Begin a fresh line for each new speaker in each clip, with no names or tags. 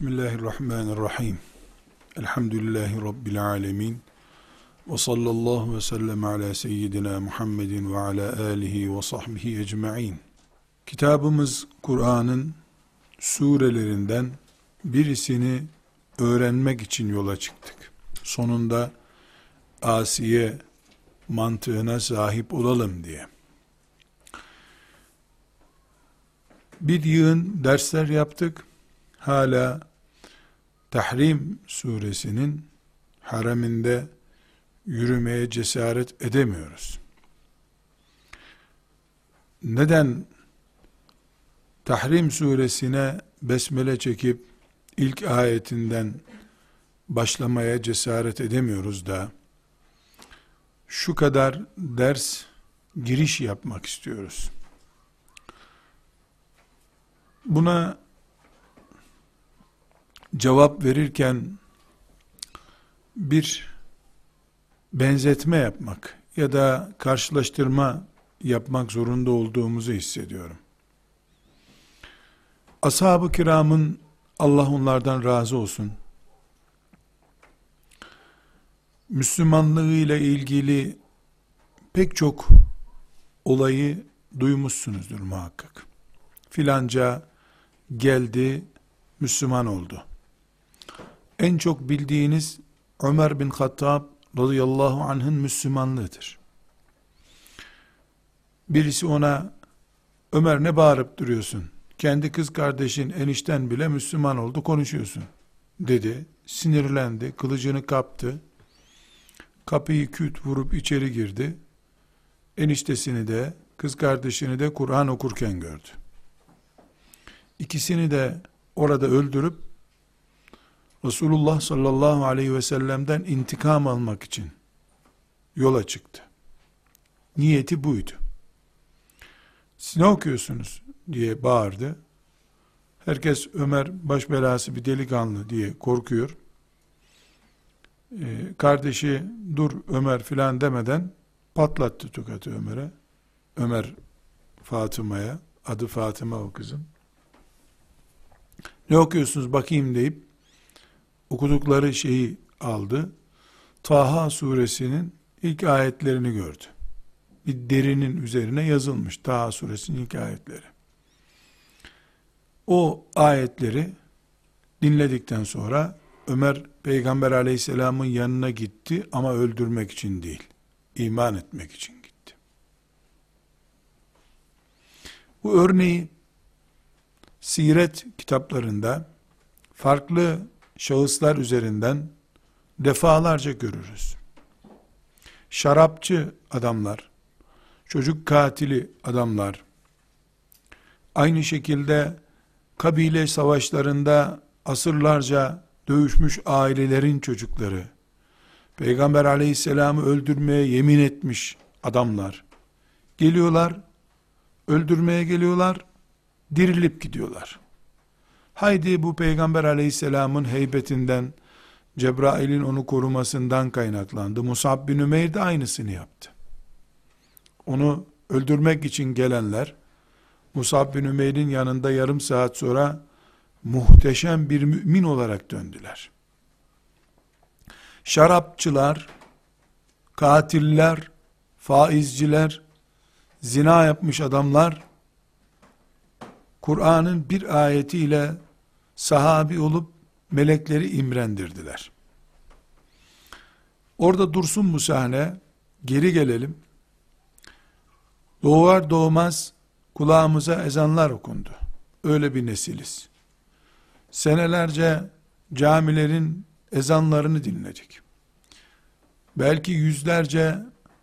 Bismillahirrahmanirrahim. Elhamdülillahi Rabbil alemin. Ve sallallahu ve sellem ala seyyidina Muhammedin ve ala alihi ve sahbihi ecma'in. Kitabımız Kur'an'ın surelerinden birisini öğrenmek için yola çıktık. Sonunda Asiye mantığına sahip olalım diye. Bir yığın dersler yaptık. Hala Tahrim suresinin hareminde yürümeye cesaret edemiyoruz. Neden Tahrim suresine besmele çekip ilk ayetinden başlamaya cesaret edemiyoruz da şu kadar ders giriş yapmak istiyoruz. Buna cevap verirken bir benzetme yapmak ya da karşılaştırma yapmak zorunda olduğumuzu hissediyorum. Ashab-ı kiramın Allah onlardan razı olsun. Müslümanlığıyla ilgili pek çok olayı duymuşsunuzdur muhakkak. Filanca geldi, Müslüman oldu. En çok bildiğiniz Ömer bin Hattab radıyallahu anh'ın Müslümanlığıdır. Birisi ona Ömer ne bağırıp duruyorsun? Kendi kız kardeşin enişten bile Müslüman oldu konuşuyorsun dedi. Sinirlendi, kılıcını kaptı. Kapıyı küt vurup içeri girdi. Eniştesini de kız kardeşini de Kur'an okurken gördü. İkisini de orada öldürüp Resulullah sallallahu aleyhi ve sellem'den intikam almak için yola çıktı. Niyeti buydu. Siz ne okuyorsunuz diye bağırdı. Herkes Ömer baş belası bir delikanlı diye korkuyor. Ee, kardeşi dur Ömer filan demeden patlattı tukatı Ömer'e. Ömer Fatıma'ya, adı Fatıma o kızın. Ne okuyorsunuz bakayım deyip okudukları şeyi aldı. Taha suresinin ilk ayetlerini gördü. Bir derinin üzerine yazılmış Taha suresinin ilk ayetleri. O ayetleri dinledikten sonra Ömer peygamber aleyhisselamın yanına gitti ama öldürmek için değil, iman etmek için gitti. Bu örneği siret kitaplarında farklı şahıslar üzerinden defalarca görürüz. Şarapçı adamlar, çocuk katili adamlar, aynı şekilde kabile savaşlarında asırlarca dövüşmüş ailelerin çocukları, Peygamber aleyhisselamı öldürmeye yemin etmiş adamlar, geliyorlar, öldürmeye geliyorlar, dirilip gidiyorlar. Haydi bu peygamber aleyhisselamın heybetinden, Cebrail'in onu korumasından kaynaklandı. Musab bin Ümeyr de aynısını yaptı. Onu öldürmek için gelenler, Musab bin Ümeyr'in yanında yarım saat sonra muhteşem bir mümin olarak döndüler. Şarapçılar, katiller, faizciler, zina yapmış adamlar, Kur'an'ın bir ayetiyle sahabi olup melekleri imrendirdiler. Orada dursun bu sahne, geri gelelim. Doğar doğmaz kulağımıza ezanlar okundu. Öyle bir nesiliz. Senelerce camilerin ezanlarını dinledik. Belki yüzlerce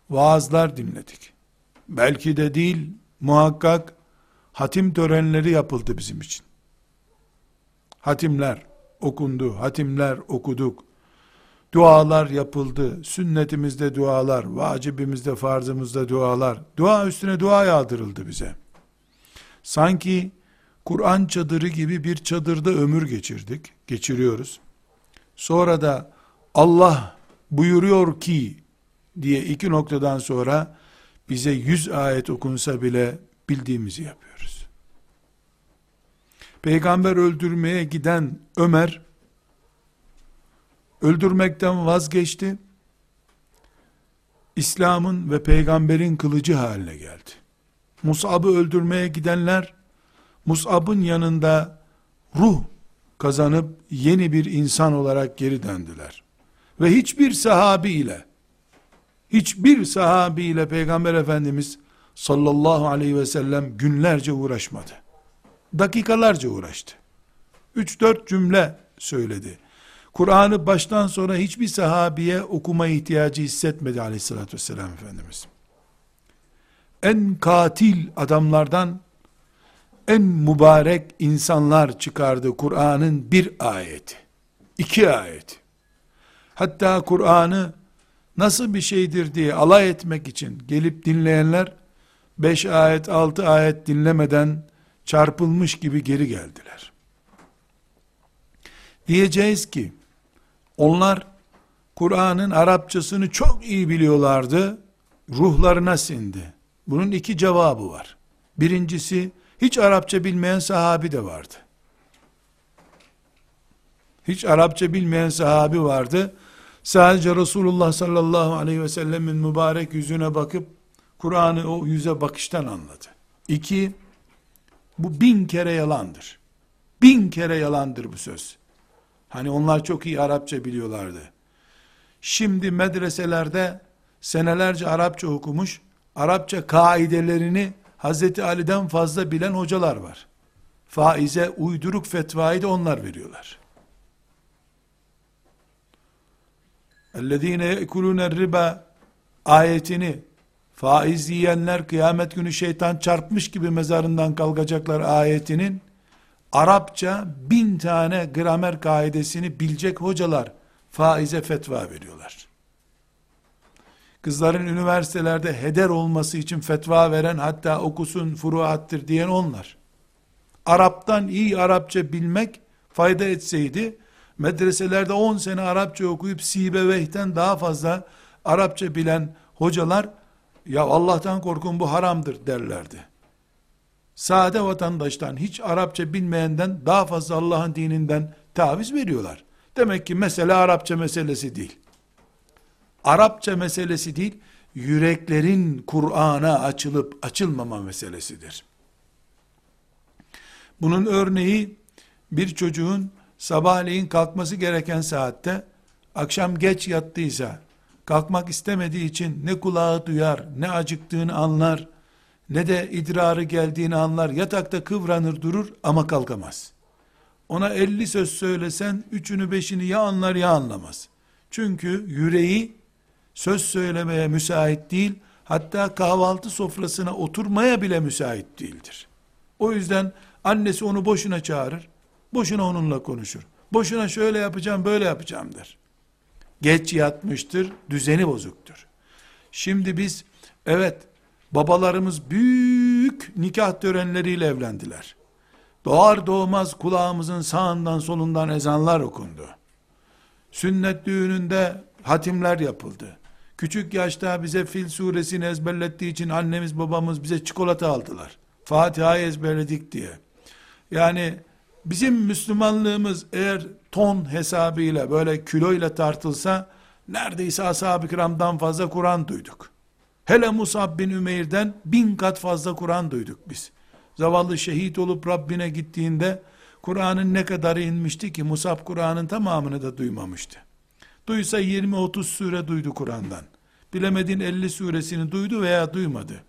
vaazlar dinledik. Belki de değil, muhakkak hatim törenleri yapıldı bizim için. Hatimler okundu, hatimler okuduk. Dualar yapıldı. Sünnetimizde dualar, vacibimizde, farzımızda dualar. Dua üstüne dua yağdırıldı bize. Sanki Kur'an çadırı gibi bir çadırda ömür geçirdik, geçiriyoruz. Sonra da Allah buyuruyor ki diye iki noktadan sonra bize yüz ayet okunsa bile bildiğimizi yapıyoruz. Peygamber öldürmeye giden Ömer, öldürmekten vazgeçti. İslam'ın ve peygamberin kılıcı haline geldi. Mus'ab'ı öldürmeye gidenler, Mus'ab'ın yanında ruh kazanıp yeni bir insan olarak geri döndüler. Ve hiçbir sahabi ile, hiçbir sahabi ile Peygamber Efendimiz sallallahu aleyhi ve sellem günlerce uğraşmadı. Dakikalarca uğraştı. 3-4 cümle söyledi. Kur'an'ı baştan sona hiçbir sahabiye okuma ihtiyacı hissetmedi aleyhissalatü vesselam Efendimiz. En katil adamlardan en mübarek insanlar çıkardı Kur'an'ın bir ayeti. iki ayeti. Hatta Kur'an'ı nasıl bir şeydir diye alay etmek için gelip dinleyenler, beş ayet, altı ayet dinlemeden çarpılmış gibi geri geldiler. Diyeceğiz ki, onlar Kur'an'ın Arapçasını çok iyi biliyorlardı, ruhlarına sindi. Bunun iki cevabı var. Birincisi, hiç Arapça bilmeyen sahabi de vardı. Hiç Arapça bilmeyen sahabi vardı. Sadece Resulullah sallallahu aleyhi ve sellemin mübarek yüzüne bakıp Kur'an'ı o yüze bakıştan anladı. İki, bu bin kere yalandır. Bin kere yalandır bu söz. Hani onlar çok iyi Arapça biliyorlardı. Şimdi medreselerde senelerce Arapça okumuş, Arapça kaidelerini Hazreti Ali'den fazla bilen hocalar var. Faize uyduruk fetvayı da onlar veriyorlar. اَلَّذ۪ينَ يَأْكُلُونَ الرِّبَا ayetini faiz yiyenler kıyamet günü şeytan çarpmış gibi mezarından kalkacaklar ayetinin Arapça bin tane gramer kaidesini bilecek hocalar faize fetva veriyorlar. Kızların üniversitelerde heder olması için fetva veren hatta okusun furuattır diyen onlar. Araptan iyi Arapça bilmek fayda etseydi medreselerde 10 sene Arapça okuyup Sibeveyh'ten daha fazla Arapça bilen hocalar ya Allah'tan korkun bu haramdır derlerdi. Sade vatandaştan hiç Arapça bilmeyenden daha fazla Allah'ın dininden taviz veriyorlar. Demek ki mesele Arapça meselesi değil. Arapça meselesi değil, yüreklerin Kur'an'a açılıp açılmama meselesidir. Bunun örneği bir çocuğun sabahleyin kalkması gereken saatte akşam geç yattıysa kalkmak istemediği için ne kulağı duyar, ne acıktığını anlar, ne de idrarı geldiğini anlar, yatakta kıvranır durur ama kalkamaz. Ona elli söz söylesen, üçünü beşini ya anlar ya anlamaz. Çünkü yüreği söz söylemeye müsait değil, hatta kahvaltı sofrasına oturmaya bile müsait değildir. O yüzden annesi onu boşuna çağırır, boşuna onunla konuşur. Boşuna şöyle yapacağım, böyle yapacağım der. Geç yatmıştır, düzeni bozuktur. Şimdi biz, evet, babalarımız büyük nikah törenleriyle evlendiler. Doğar doğmaz kulağımızın sağından solundan ezanlar okundu. Sünnet düğününde hatimler yapıldı. Küçük yaşta bize Fil suresini ezberlettiği için annemiz babamız bize çikolata aldılar. Fatiha'yı ezberledik diye. Yani bizim Müslümanlığımız eğer ton hesabıyla böyle kiloyla tartılsa neredeyse ashab-ı kiramdan fazla Kur'an duyduk. Hele Musab bin Ümeyr'den bin kat fazla Kur'an duyduk biz. Zavallı şehit olup Rabbine gittiğinde Kur'an'ın ne kadarı inmişti ki Musab Kur'an'ın tamamını da duymamıştı. Duysa 20-30 sure duydu Kur'an'dan. Bilemedin 50 suresini duydu veya duymadı.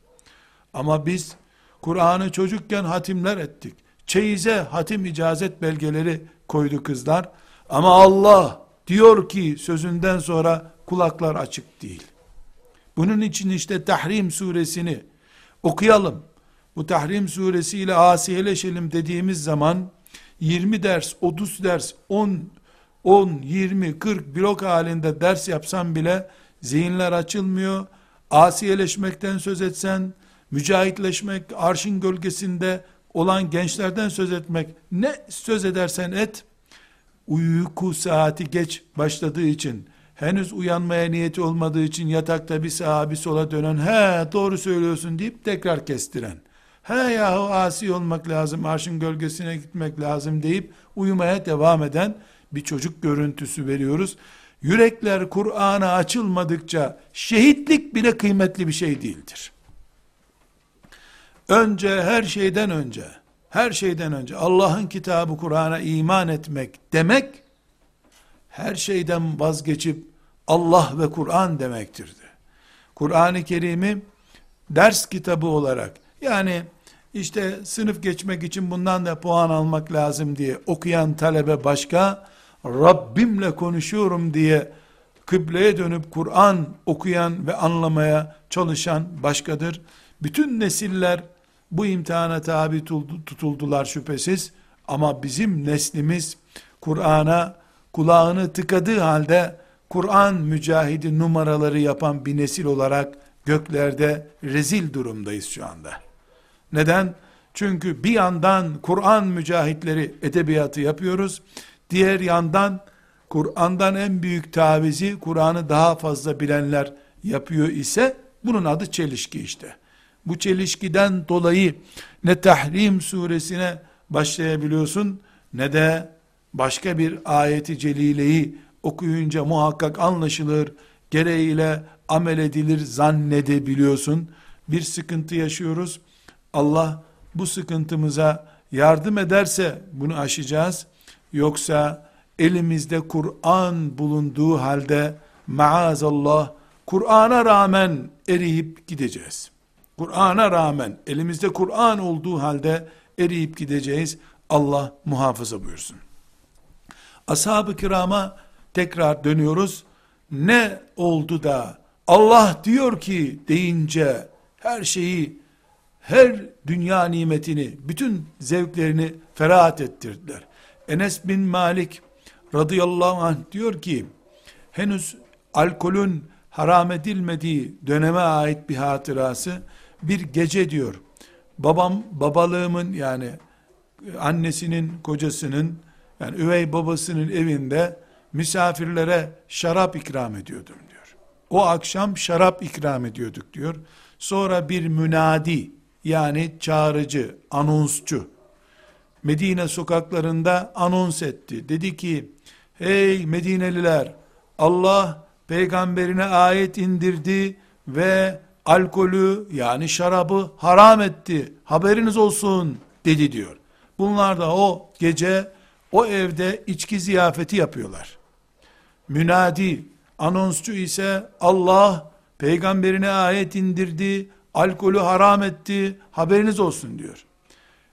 Ama biz Kur'an'ı çocukken hatimler ettik. Çeyize hatim icazet belgeleri koydu kızlar. Ama Allah diyor ki sözünden sonra kulaklar açık değil. Bunun için işte Tahrim suresini okuyalım. Bu Tahrim suresiyle asiyeleşelim dediğimiz zaman 20 ders, 30 ders, 10 10, 20, 40 blok halinde ders yapsan bile zihinler açılmıyor. Asiyeleşmekten söz etsen, mücahitleşmek, arşın gölgesinde olan gençlerden söz etmek, ne söz edersen et, uyku saati geç başladığı için, henüz uyanmaya niyeti olmadığı için yatakta bir sağa bir sola dönen, he doğru söylüyorsun deyip tekrar kestiren, he yahu asi olmak lazım, arşın gölgesine gitmek lazım deyip uyumaya devam eden bir çocuk görüntüsü veriyoruz. Yürekler Kur'an'a açılmadıkça şehitlik bile kıymetli bir şey değildir. Önce her şeyden önce, her şeyden önce Allah'ın kitabı Kur'an'a iman etmek demek, her şeyden vazgeçip Allah ve Kur'an demektir. Kur'an-ı Kerim'i ders kitabı olarak, yani işte sınıf geçmek için bundan da puan almak lazım diye okuyan talebe başka, Rabbimle konuşuyorum diye kıbleye dönüp Kur'an okuyan ve anlamaya çalışan başkadır. Bütün nesiller bu imtihana tabi tutuldular şüphesiz ama bizim neslimiz Kur'an'a kulağını tıkadığı halde Kur'an mücahidi numaraları yapan bir nesil olarak göklerde rezil durumdayız şu anda. Neden? Çünkü bir yandan Kur'an mücahitleri edebiyatı yapıyoruz. Diğer yandan Kur'an'dan en büyük tavizi Kur'an'ı daha fazla bilenler yapıyor ise bunun adı çelişki işte. Bu çelişkiden dolayı ne Tahrim suresine başlayabiliyorsun ne de başka bir ayeti celileyi okuyunca muhakkak anlaşılır, gereğiyle amel edilir zannedebiliyorsun. Bir sıkıntı yaşıyoruz. Allah bu sıkıntımıza yardım ederse bunu aşacağız. Yoksa elimizde Kur'an bulunduğu halde maazallah Kur'an'a rağmen eriyip gideceğiz. Kur'an'a rağmen elimizde Kur'an olduğu halde eriyip gideceğiz. Allah muhafaza buyursun. Ashab-ı kirama tekrar dönüyoruz. Ne oldu da Allah diyor ki deyince her şeyi, her dünya nimetini, bütün zevklerini ferahat ettirdiler. Enes bin Malik radıyallahu anh diyor ki, henüz alkolün haram edilmediği döneme ait bir hatırası, bir gece diyor, babam, babalığımın yani annesinin, kocasının, yani üvey babasının evinde misafirlere şarap ikram ediyordum diyor. O akşam şarap ikram ediyorduk diyor. Sonra bir münadi yani çağrıcı, anonsçu Medine sokaklarında anons etti. Dedi ki, hey Medineliler, Allah peygamberine ayet indirdi ve alkolü yani şarabı haram etti. Haberiniz olsun dedi diyor. Bunlar da o gece o evde içki ziyafeti yapıyorlar. Münadi, anonsçu ise Allah peygamberine ayet indirdi, alkolü haram etti, haberiniz olsun diyor.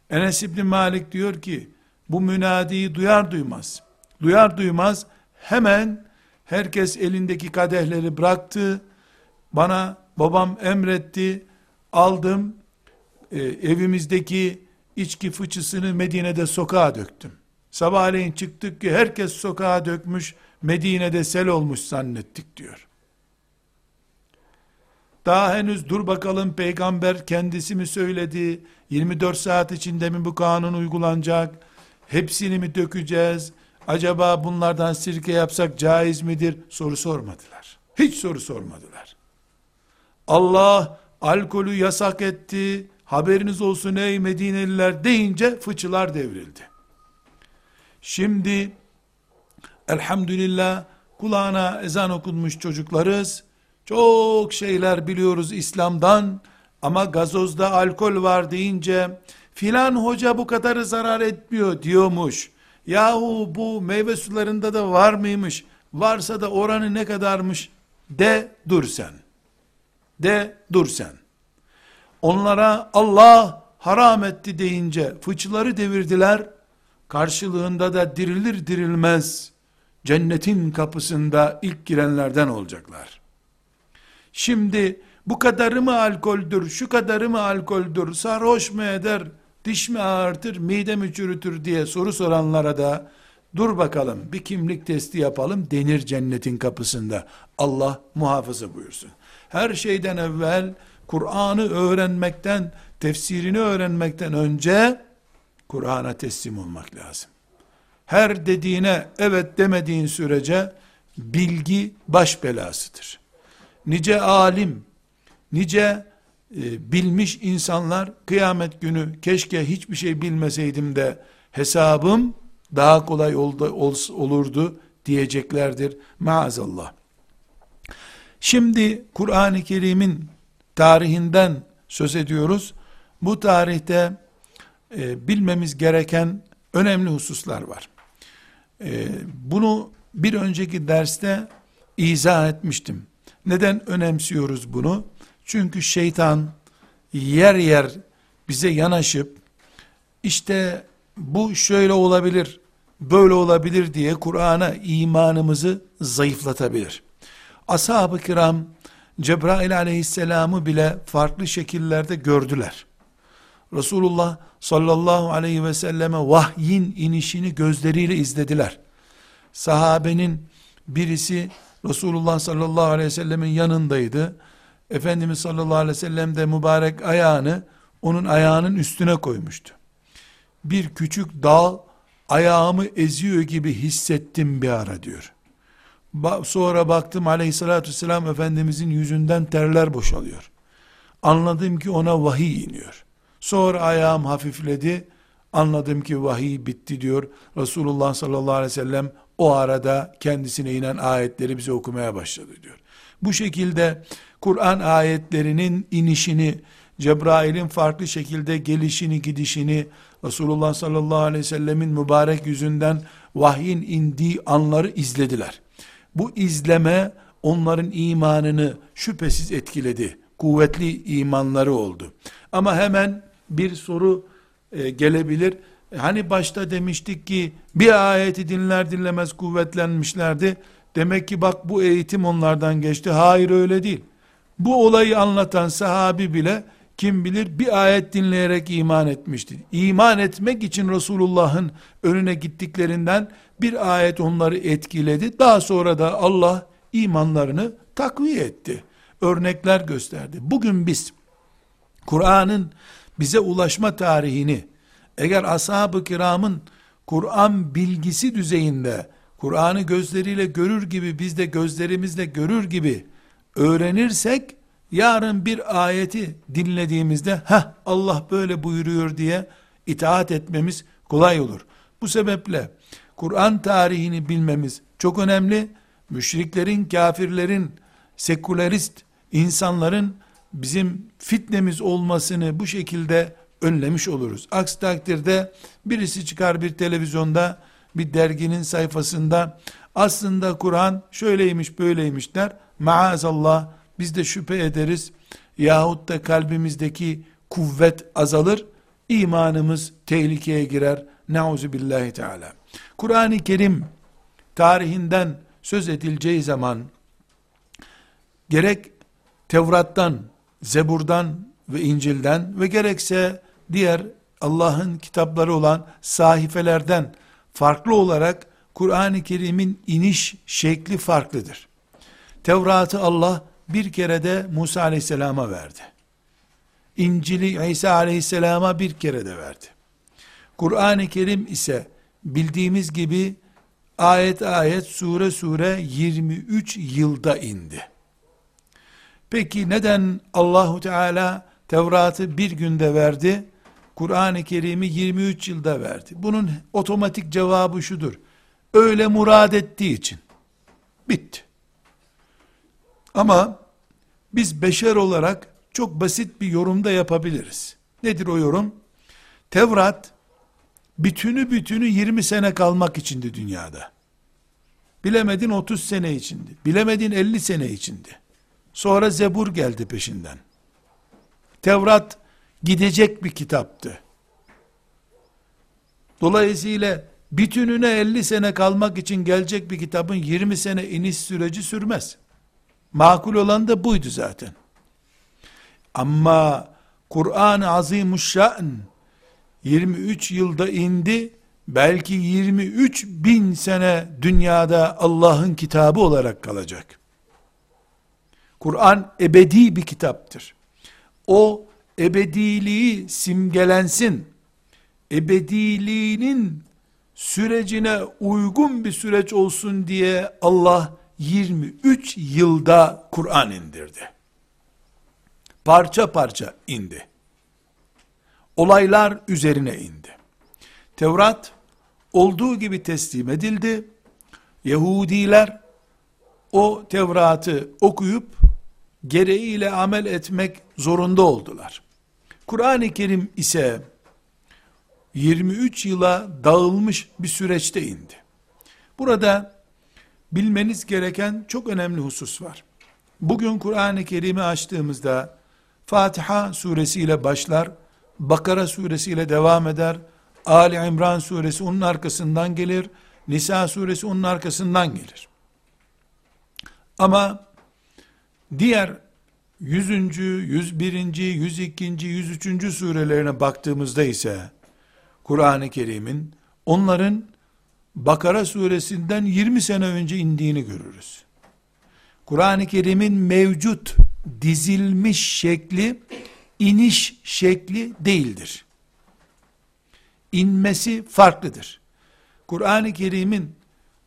Enes İbni Malik diyor ki, bu münadiyi duyar duymaz, duyar duymaz hemen herkes elindeki kadehleri bıraktı, bana babam emretti, aldım, e, evimizdeki içki fıçısını Medine'de sokağa döktüm. Sabahleyin çıktık ki herkes sokağa dökmüş, Medine'de sel olmuş zannettik diyor. Daha henüz dur bakalım peygamber kendisi mi söyledi, 24 saat içinde mi bu kanun uygulanacak, hepsini mi dökeceğiz, acaba bunlardan sirke yapsak caiz midir soru sormadılar. Hiç soru sormadılar. Allah alkolü yasak etti, haberiniz olsun ey Medineliler deyince fıçılar devrildi. Şimdi elhamdülillah kulağına ezan okunmuş çocuklarız. Çok şeyler biliyoruz İslam'dan ama gazozda alkol var deyince filan hoca bu kadarı zarar etmiyor diyormuş. Yahu bu meyve sularında da var mıymış? Varsa da oranı ne kadarmış? De dur sen. De dur sen. Onlara Allah haram etti deyince fıçıları devirdiler. Karşılığında da dirilir dirilmez cennetin kapısında ilk girenlerden olacaklar. Şimdi bu kadarı mı alkoldür, şu kadarı mı alkoldür, sarhoş mu eder, diş mi ağırtır, mide mi çürütür diye soru soranlara da dur bakalım bir kimlik testi yapalım denir cennetin kapısında. Allah muhafaza buyursun. Her şeyden evvel Kur'an'ı öğrenmekten, tefsirini öğrenmekten önce Kur'an'a teslim olmak lazım. Her dediğine evet demediğin sürece bilgi baş belasıdır. Nice alim, nice e, bilmiş insanlar kıyamet günü keşke hiçbir şey bilmeseydim de hesabım daha kolay oldu, ol, olurdu diyeceklerdir maazallah. Şimdi Kur'an-ı Kerim'in tarihinden söz ediyoruz. Bu tarihte e, bilmemiz gereken önemli hususlar var. E, bunu bir önceki derste izah etmiştim. Neden önemsiyoruz bunu? Çünkü şeytan yer yer bize yanaşıp işte bu şöyle olabilir, böyle olabilir diye Kur'an'a imanımızı zayıflatabilir. Ashab-ı kiram Cebrail aleyhisselamı bile farklı şekillerde gördüler. Resulullah sallallahu aleyhi ve selleme vahyin inişini gözleriyle izlediler. Sahabenin birisi Resulullah sallallahu aleyhi ve sellemin yanındaydı. Efendimiz sallallahu aleyhi ve sellem de mübarek ayağını onun ayağının üstüne koymuştu. Bir küçük dağ ayağımı eziyor gibi hissettim bir ara diyor. Sonra baktım aleyhissalatü vesselam Efendimizin yüzünden terler boşalıyor. Anladım ki ona vahiy iniyor. Sonra ayağım hafifledi. Anladım ki vahiy bitti diyor. Resulullah sallallahu aleyhi ve sellem o arada kendisine inen ayetleri bize okumaya başladı diyor. Bu şekilde Kur'an ayetlerinin inişini, Cebrail'in farklı şekilde gelişini, gidişini, Resulullah sallallahu aleyhi ve sellemin mübarek yüzünden vahyin indiği anları izlediler. Bu izleme onların imanını şüphesiz etkiledi. Kuvvetli imanları oldu. Ama hemen bir soru e, gelebilir. Hani başta demiştik ki bir ayeti dinler dinlemez kuvvetlenmişlerdi. Demek ki bak bu eğitim onlardan geçti. Hayır öyle değil. Bu olayı anlatan sahabi bile kim bilir bir ayet dinleyerek iman etmiştir. İman etmek için Resulullah'ın önüne gittiklerinden bir ayet onları etkiledi. Daha sonra da Allah imanlarını takviye etti. Örnekler gösterdi. Bugün biz Kur'an'ın bize ulaşma tarihini eğer ashab-ı kiramın Kur'an bilgisi düzeyinde Kur'an'ı gözleriyle görür gibi biz de gözlerimizle görür gibi öğrenirsek yarın bir ayeti dinlediğimizde ha Allah böyle buyuruyor diye itaat etmemiz kolay olur. Bu sebeple Kur'an tarihini bilmemiz çok önemli. Müşriklerin, kafirlerin, sekülerist insanların bizim fitnemiz olmasını bu şekilde önlemiş oluruz. Aksi takdirde birisi çıkar bir televizyonda, bir derginin sayfasında aslında Kur'an şöyleymiş böyleymiş der. Maazallah biz de şüphe ederiz. Yahut da kalbimizdeki kuvvet azalır. imanımız tehlikeye girer. Nauzu billahi teala. Kur'an-ı Kerim tarihinden söz edileceği zaman gerek Tevrat'tan, Zebur'dan ve İncil'den ve gerekse diğer Allah'ın kitapları olan sahifelerden farklı olarak Kur'an-ı Kerim'in iniş şekli farklıdır. Tevrat'ı Allah bir kere de Musa aleyhisselama verdi. İncil'i İsa aleyhisselama bir kere de verdi. Kur'an-ı Kerim ise bildiğimiz gibi ayet ayet sure sure 23 yılda indi. Peki neden Allahu Teala Tevrat'ı bir günde verdi? Kur'an-ı Kerim'i 23 yılda verdi. Bunun otomatik cevabı şudur. Öyle murad ettiği için. Bitti. Ama biz beşer olarak çok basit bir yorumda yapabiliriz. Nedir o yorum? Tevrat bütünü bütünü 20 sene kalmak içindi dünyada. Bilemedin 30 sene içindi. Bilemedin 50 sene içindi. Sonra Zebur geldi peşinden. Tevrat gidecek bir kitaptı. Dolayısıyla bütününe 50 sene kalmak için gelecek bir kitabın 20 sene iniş süreci sürmez. Makul olan da buydu zaten. Ama Kur'an-ı Azimuşşan 23 yılda indi, belki 23 bin sene dünyada Allah'ın kitabı olarak kalacak. Kur'an ebedi bir kitaptır. O ebediliği simgelensin, ebediliğinin sürecine uygun bir süreç olsun diye Allah 23 yılda Kur'an indirdi. parça parça indi. Olaylar üzerine indi. Tevrat olduğu gibi teslim edildi. Yahudiler o Tevrat'ı okuyup gereğiyle amel etmek zorunda oldular. Kur'an-ı Kerim ise 23 yıla dağılmış bir süreçte indi. Burada bilmeniz gereken çok önemli husus var. Bugün Kur'an-ı Kerim'i açtığımızda Fatiha suresiyle başlar, Bakara suresiyle devam eder, Ali İmran suresi onun arkasından gelir, Nisa suresi onun arkasından gelir. Ama diğer 100. 101. 102. 103. surelerine baktığımızda ise Kur'an-ı Kerim'in onların Bakara suresinden 20 sene önce indiğini görürüz. Kur'an-ı Kerim'in mevcut dizilmiş şekli iniş şekli değildir. İnmesi farklıdır. Kur'an-ı Kerim'in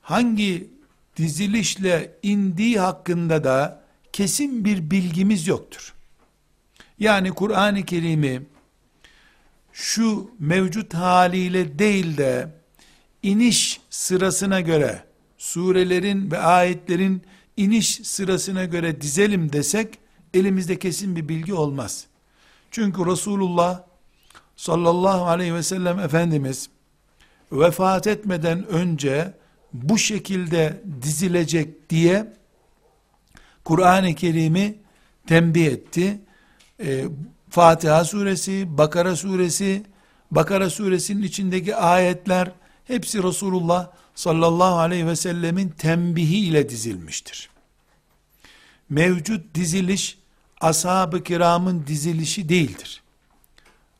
hangi dizilişle indiği hakkında da kesin bir bilgimiz yoktur. Yani Kur'an-ı Kerim'i şu mevcut haliyle değil de iniş sırasına göre surelerin ve ayetlerin iniş sırasına göre dizelim desek elimizde kesin bir bilgi olmaz. Çünkü Resulullah sallallahu aleyhi ve sellem Efendimiz vefat etmeden önce bu şekilde dizilecek diye Kur'an-ı Kerim'i tembih etti. Ee, Fatiha suresi, Bakara suresi, Bakara suresinin içindeki ayetler hepsi Resulullah sallallahu aleyhi ve sellemin tembihi ile dizilmiştir. Mevcut diziliş ashab-ı kiramın dizilişi değildir.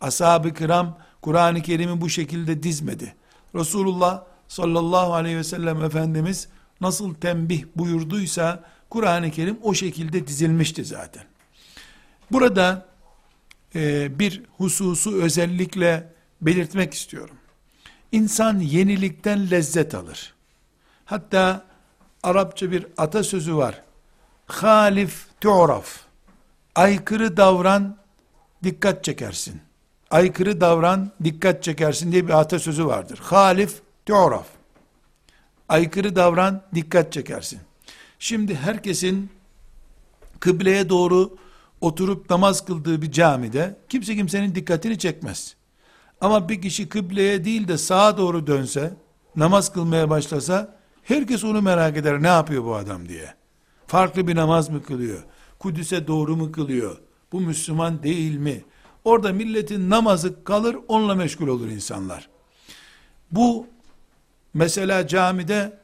Ashab-ı kiram Kur'an-ı Kerim'i bu şekilde dizmedi. Resulullah sallallahu aleyhi ve sellem Efendimiz nasıl tembih buyurduysa Kur'an-ı Kerim o şekilde dizilmişti zaten. Burada e, bir hususu özellikle belirtmek istiyorum. İnsan yenilikten lezzet alır. Hatta Arapça bir atasözü var. Halif tu'raf. Aykırı davran, dikkat çekersin. Aykırı davran, dikkat çekersin diye bir atasözü vardır. Halif tu'raf. Aykırı davran, dikkat çekersin. Şimdi herkesin kıbleye doğru oturup namaz kıldığı bir camide kimse kimsenin dikkatini çekmez. Ama bir kişi kıbleye değil de sağa doğru dönse, namaz kılmaya başlasa, herkes onu merak eder, ne yapıyor bu adam diye. Farklı bir namaz mı kılıyor? Kudüs'e doğru mu kılıyor? Bu Müslüman değil mi? Orada milletin namazı kalır, onunla meşgul olur insanlar. Bu, mesela camide,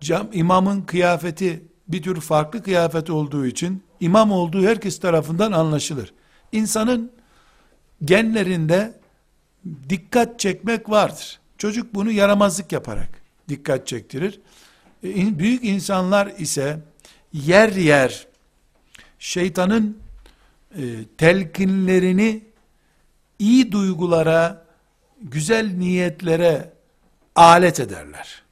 cam, imamın kıyafeti, bir tür farklı kıyafet olduğu için, imam olduğu herkes tarafından anlaşılır. İnsanın genlerinde dikkat çekmek vardır. Çocuk bunu yaramazlık yaparak dikkat çektirir. E, büyük insanlar ise yer yer şeytanın e, telkinlerini iyi duygulara, güzel niyetlere alet ederler.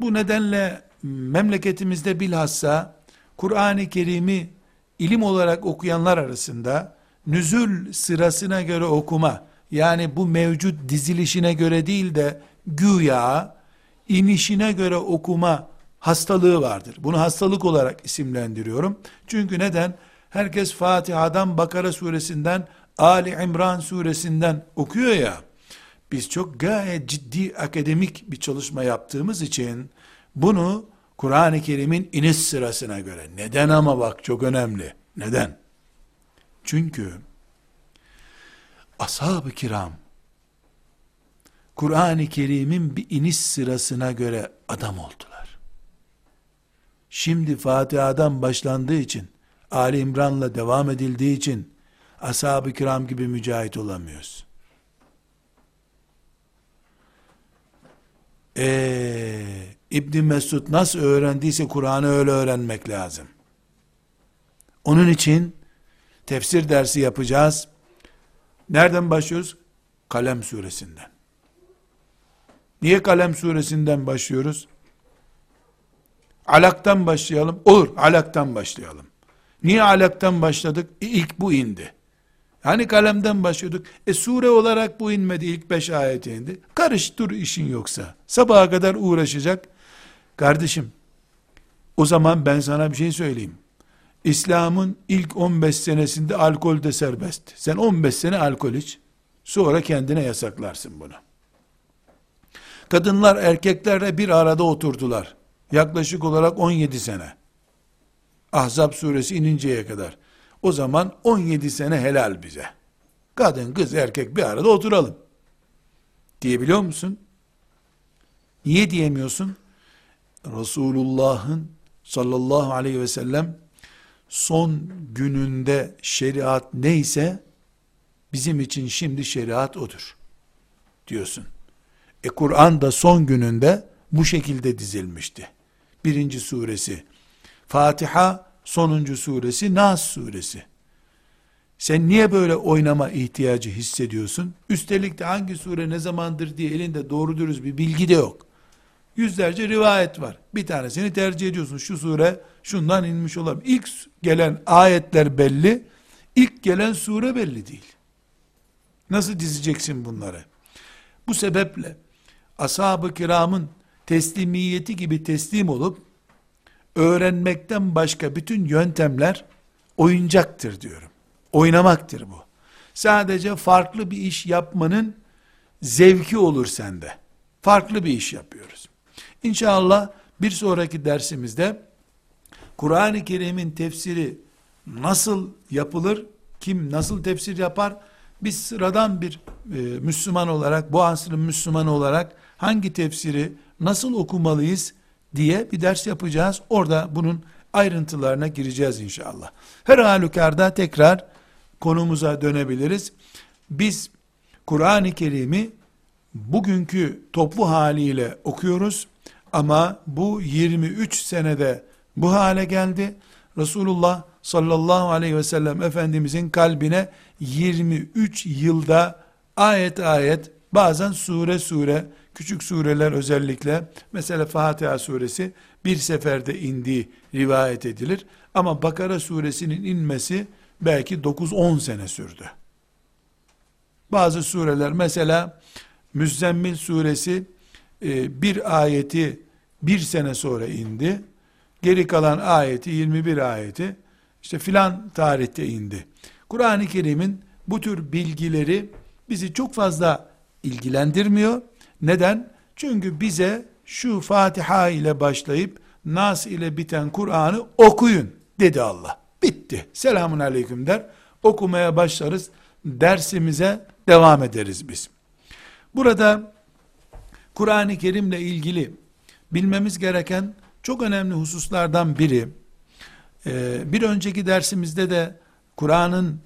Bu nedenle memleketimizde bilhassa Kur'an-ı Kerim'i ilim olarak okuyanlar arasında nüzül sırasına göre okuma, yani bu mevcut dizilişine göre değil de güya inişine göre okuma hastalığı vardır. Bunu hastalık olarak isimlendiriyorum. Çünkü neden? Herkes Fatiha'dan, Bakara suresinden, Ali İmran suresinden okuyor ya. Biz çok gayet ciddi akademik bir çalışma yaptığımız için bunu Kur'an-ı Kerim'in iniş sırasına göre. Neden ama bak çok önemli. Neden? Çünkü ashab-ı kiram Kur'an-ı Kerim'in bir iniş sırasına göre adam oldular. Şimdi Fatiha'dan başlandığı için, Ali İmran'la devam edildiği için, ashab-ı kiram gibi mücahit olamıyoruz. Ee, İbn Mesud nasıl öğrendiyse Kur'an'ı öyle öğrenmek lazım. Onun için tefsir dersi yapacağız. Nereden başlıyoruz? Kalem suresinden. Niye Kalem suresinden başlıyoruz? Alaktan başlayalım. Olur, alaktan başlayalım. Niye alaktan başladık? E, ilk bu indi. Hani kalemden başlıyorduk. E sure olarak bu inmedi. ilk beş ayet indi. Karıştır işin yoksa. Sabaha kadar uğraşacak. Kardeşim, o zaman ben sana bir şey söyleyeyim. İslam'ın ilk 15 senesinde alkol de serbest. Sen 15 sene alkol iç. Sonra kendine yasaklarsın bunu. Kadınlar erkeklerle bir arada oturdular. Yaklaşık olarak 17 sene. Ahzab suresi ininceye kadar. O zaman 17 sene helal bize. Kadın, kız, erkek bir arada oturalım. Diyebiliyor musun? Niye diyemiyorsun? Resulullah'ın sallallahu aleyhi ve sellem son gününde şeriat neyse bizim için şimdi şeriat odur diyorsun. E Kur'an da son gününde bu şekilde dizilmişti. Birinci suresi Fatiha, sonuncu suresi Nas suresi. Sen niye böyle oynama ihtiyacı hissediyorsun? Üstelik de hangi sure ne zamandır diye elinde doğru dürüst bir bilgi de yok. Yüzlerce rivayet var. Bir tanesini tercih ediyorsun. Şu sure şundan inmiş olabilir. İlk gelen ayetler belli. İlk gelen sure belli değil. Nasıl dizeceksin bunları? Bu sebeple ashab-ı kiramın teslimiyeti gibi teslim olup öğrenmekten başka bütün yöntemler oyuncaktır diyorum. Oynamaktır bu. Sadece farklı bir iş yapmanın zevki olur sende. Farklı bir iş yapıyoruz. İnşallah bir sonraki dersimizde Kur'an-ı Kerim'in tefsiri nasıl yapılır, kim nasıl tefsir yapar, biz sıradan bir e, Müslüman olarak, bu asrın Müslümanı olarak hangi tefsiri nasıl okumalıyız diye bir ders yapacağız. Orada bunun ayrıntılarına gireceğiz inşallah. Her halükarda tekrar konumuza dönebiliriz. Biz Kur'an-ı Kerim'i bugünkü toplu haliyle okuyoruz ama bu 23 senede bu hale geldi. Resulullah sallallahu aleyhi ve sellem Efendimizin kalbine 23 yılda ayet ayet bazen sure sure küçük sureler özellikle mesela Fatiha suresi bir seferde indiği rivayet edilir. Ama Bakara suresinin inmesi belki 9-10 sene sürdü. Bazı sureler mesela Müzzemmil suresi e, bir ayeti bir sene sonra indi. Geri kalan ayeti 21 ayeti işte filan tarihte indi. Kur'an-ı Kerim'in bu tür bilgileri bizi çok fazla ilgilendirmiyor. Neden? Çünkü bize şu Fatiha ile başlayıp Nas ile biten Kur'an'ı okuyun dedi Allah. Bitti. Selamun aleyküm der. Okumaya başlarız. Dersimize devam ederiz biz. Burada Kur'an-ı Kerim'le ilgili bilmemiz gereken çok önemli hususlardan biri, ee, bir önceki dersimizde de Kur'an'ın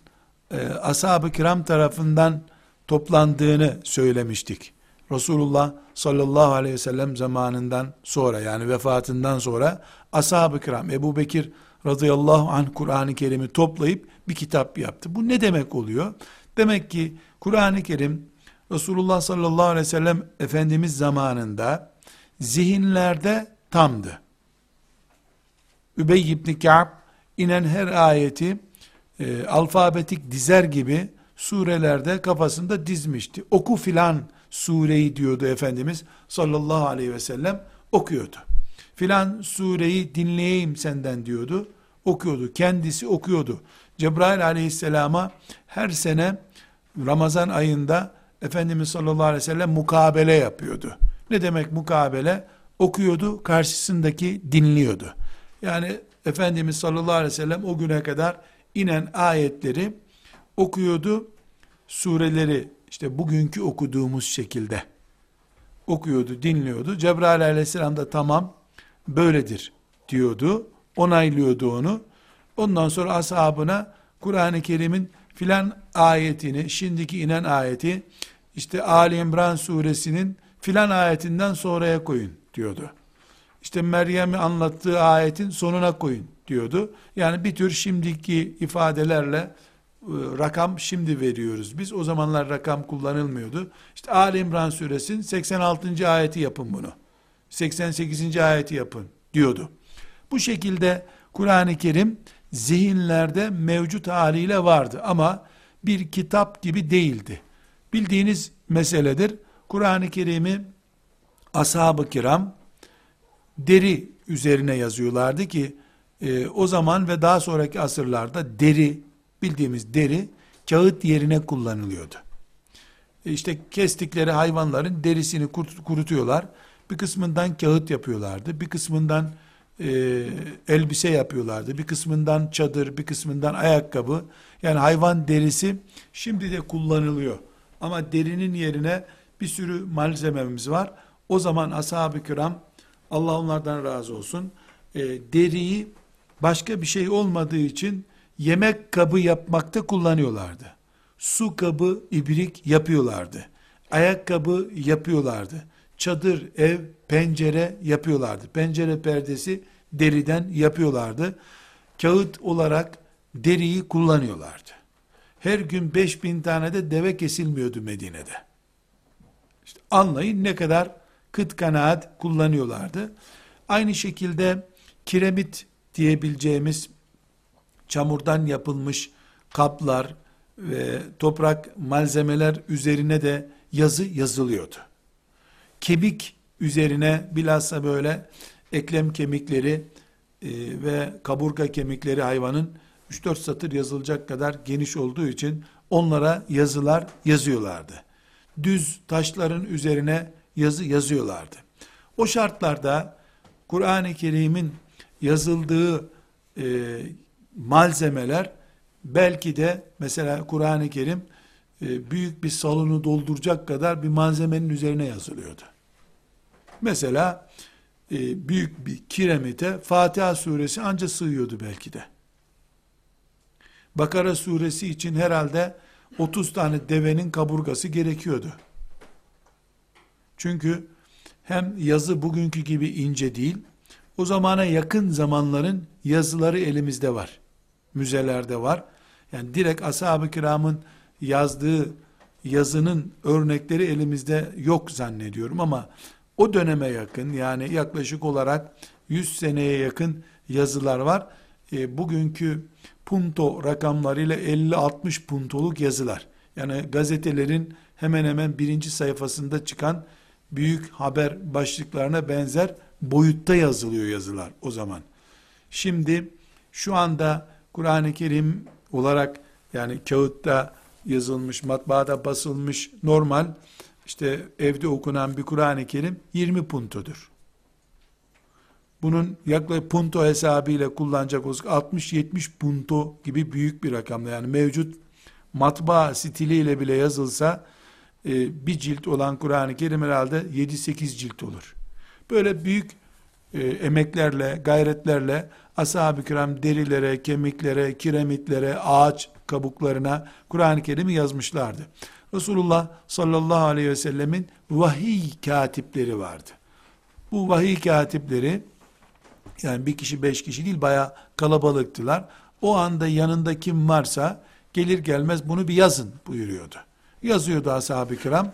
e, ashab-ı kiram tarafından toplandığını söylemiştik. Resulullah sallallahu aleyhi ve sellem zamanından sonra yani vefatından sonra ashab-ı kiram Ebu Bekir radıyallahu anh Kur'an-ı Kerim'i toplayıp bir kitap yaptı. Bu ne demek oluyor? Demek ki Kur'an-ı Kerim Resulullah sallallahu aleyhi ve sellem Efendimiz zamanında zihinlerde tamdı. Übey ibn Ka'b inen her ayeti e, alfabetik dizer gibi surelerde kafasında dizmişti. Oku filan sureyi diyordu Efendimiz sallallahu aleyhi ve sellem okuyordu. Filan sureyi dinleyeyim senden diyordu. Okuyordu. Kendisi okuyordu. Cebrail aleyhisselama her sene Ramazan ayında Efendimiz sallallahu aleyhi ve sellem mukabele yapıyordu. Ne demek mukabele? Okuyordu, karşısındaki dinliyordu. Yani Efendimiz sallallahu aleyhi ve sellem o güne kadar inen ayetleri okuyordu. Sureleri işte bugünkü okuduğumuz şekilde okuyordu, dinliyordu. Cebrail aleyhisselam da tamam böyledir diyordu. Onaylıyordu onu. Ondan sonra ashabına Kur'an-ı Kerim'in filan ayetini, şimdiki inen ayeti, işte Ali İmran suresinin filan ayetinden sonraya koyun diyordu işte Meryem'i anlattığı ayetin sonuna koyun diyordu. Yani bir tür şimdiki ifadelerle e, rakam şimdi veriyoruz. Biz o zamanlar rakam kullanılmıyordu. İşte Ali İmran suresinin 86. ayeti yapın bunu. 88. ayeti yapın diyordu. Bu şekilde Kur'an-ı Kerim zihinlerde mevcut haliyle vardı ama bir kitap gibi değildi. Bildiğiniz meseledir. Kur'an-ı Kerim'i ashab-ı kiram deri üzerine yazıyorlardı ki e, o zaman ve daha sonraki asırlarda deri bildiğimiz deri kağıt yerine kullanılıyordu. E işte kestikleri hayvanların derisini kurutuyorlar. Bir kısmından kağıt yapıyorlardı. Bir kısmından e, elbise yapıyorlardı. Bir kısmından çadır, bir kısmından ayakkabı. Yani hayvan derisi şimdi de kullanılıyor. Ama derinin yerine bir sürü malzememiz var. O zaman ashab-ı kiram Allah onlardan razı olsun e, deriyi başka bir şey olmadığı için yemek kabı yapmakta kullanıyorlardı. Su kabı, ibrik yapıyorlardı. Ayakkabı yapıyorlardı. Çadır, ev, pencere yapıyorlardı. Pencere perdesi deriden yapıyorlardı. Kağıt olarak deriyi kullanıyorlardı. Her gün 5000 tane de deve kesilmiyordu Medine'de. İşte anlayın ne kadar kıt kanaat kullanıyorlardı. Aynı şekilde kiremit diyebileceğimiz çamurdan yapılmış kaplar ve toprak malzemeler üzerine de yazı yazılıyordu. Kemik üzerine bilhassa böyle eklem kemikleri e, ve kaburga kemikleri hayvanın 3-4 satır yazılacak kadar geniş olduğu için onlara yazılar yazıyorlardı. Düz taşların üzerine yazı yazıyorlardı. O şartlarda Kur'an-ı Kerim'in yazıldığı e, malzemeler belki de mesela Kur'an-ı Kerim e, büyük bir salonu dolduracak kadar bir malzemenin üzerine yazılıyordu. Mesela e, büyük bir kiremite Fatiha suresi anca sığıyordu belki de. Bakara suresi için herhalde 30 tane devenin kaburgası gerekiyordu. Çünkü hem yazı bugünkü gibi ince değil, o zamana yakın zamanların yazıları elimizde var. Müzelerde var. Yani direkt ashab-ı kiramın yazdığı yazının örnekleri elimizde yok zannediyorum ama o döneme yakın yani yaklaşık olarak 100 seneye yakın yazılar var. E, bugünkü punto rakamlarıyla 50-60 puntoluk yazılar. Yani gazetelerin hemen hemen birinci sayfasında çıkan büyük haber başlıklarına benzer boyutta yazılıyor yazılar o zaman. Şimdi şu anda Kur'an-ı Kerim olarak yani kağıtta yazılmış, matbaada basılmış normal işte evde okunan bir Kur'an-ı Kerim 20 puntodur. Bunun yaklaşık punto hesabıyla kullanacak olsak 60-70 punto gibi büyük bir rakamda yani mevcut matbaa stiliyle bile yazılsa e, bir cilt olan Kur'an-ı Kerim herhalde 7-8 cilt olur. Böyle büyük e, emeklerle, gayretlerle ashab-ı kiram derilere, kemiklere, kiremitlere, ağaç kabuklarına Kur'an-ı Kerim'i yazmışlardı. Resulullah sallallahu aleyhi ve sellemin vahiy katipleri vardı. Bu vahiy katipleri yani bir kişi beş kişi değil baya kalabalıktılar. O anda yanında kim varsa gelir gelmez bunu bir yazın buyuruyordu. Yazıyordu ashab-ı kiram.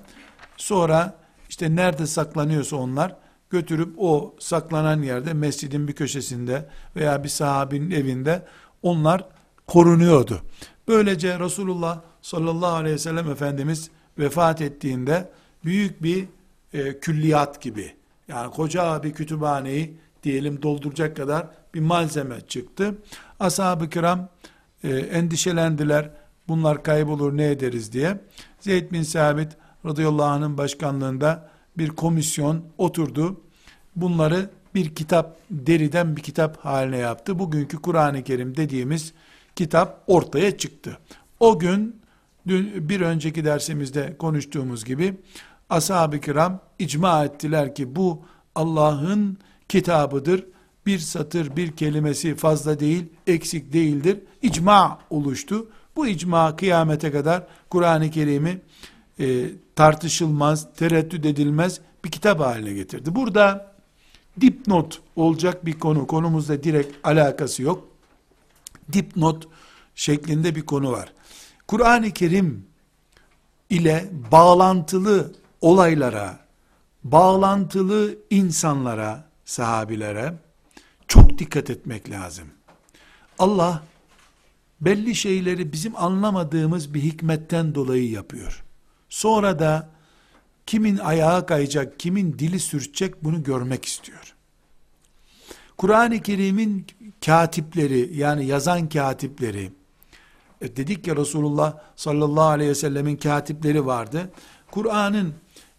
Sonra işte nerede saklanıyorsa onlar götürüp o saklanan yerde mescidin bir köşesinde veya bir sahabinin evinde onlar korunuyordu. Böylece Resulullah sallallahu aleyhi ve sellem Efendimiz vefat ettiğinde büyük bir e, külliyat gibi yani koca bir kütüphaneyi diyelim dolduracak kadar bir malzeme çıktı. Ashab-ı kiram e, endişelendiler. Bunlar kaybolur ne ederiz diye. Zeyd bin Sabit radıyallahu anh'ın başkanlığında bir komisyon oturdu. Bunları bir kitap, deriden bir kitap haline yaptı. Bugünkü Kur'an-ı Kerim dediğimiz kitap ortaya çıktı. O gün dün bir önceki dersimizde konuştuğumuz gibi ashab-ı kiram icma ettiler ki bu Allah'ın kitabıdır. Bir satır, bir kelimesi fazla değil, eksik değildir. İcma oluştu. Bu icma kıyamete kadar Kur'an-ı Kerim'i e, tartışılmaz, tereddüt edilmez bir kitap haline getirdi. Burada dipnot olacak bir konu, konumuzda direkt alakası yok. Dipnot şeklinde bir konu var. Kur'an-ı Kerim ile bağlantılı olaylara, bağlantılı insanlara, sahabilere çok dikkat etmek lazım. Allah belli şeyleri bizim anlamadığımız bir hikmetten dolayı yapıyor. Sonra da kimin ayağı kayacak, kimin dili sürçecek bunu görmek istiyor. Kur'an-ı Kerim'in katipleri yani yazan katipleri e dedik ya Resulullah sallallahu aleyhi ve sellemin katipleri vardı. Kur'an'ın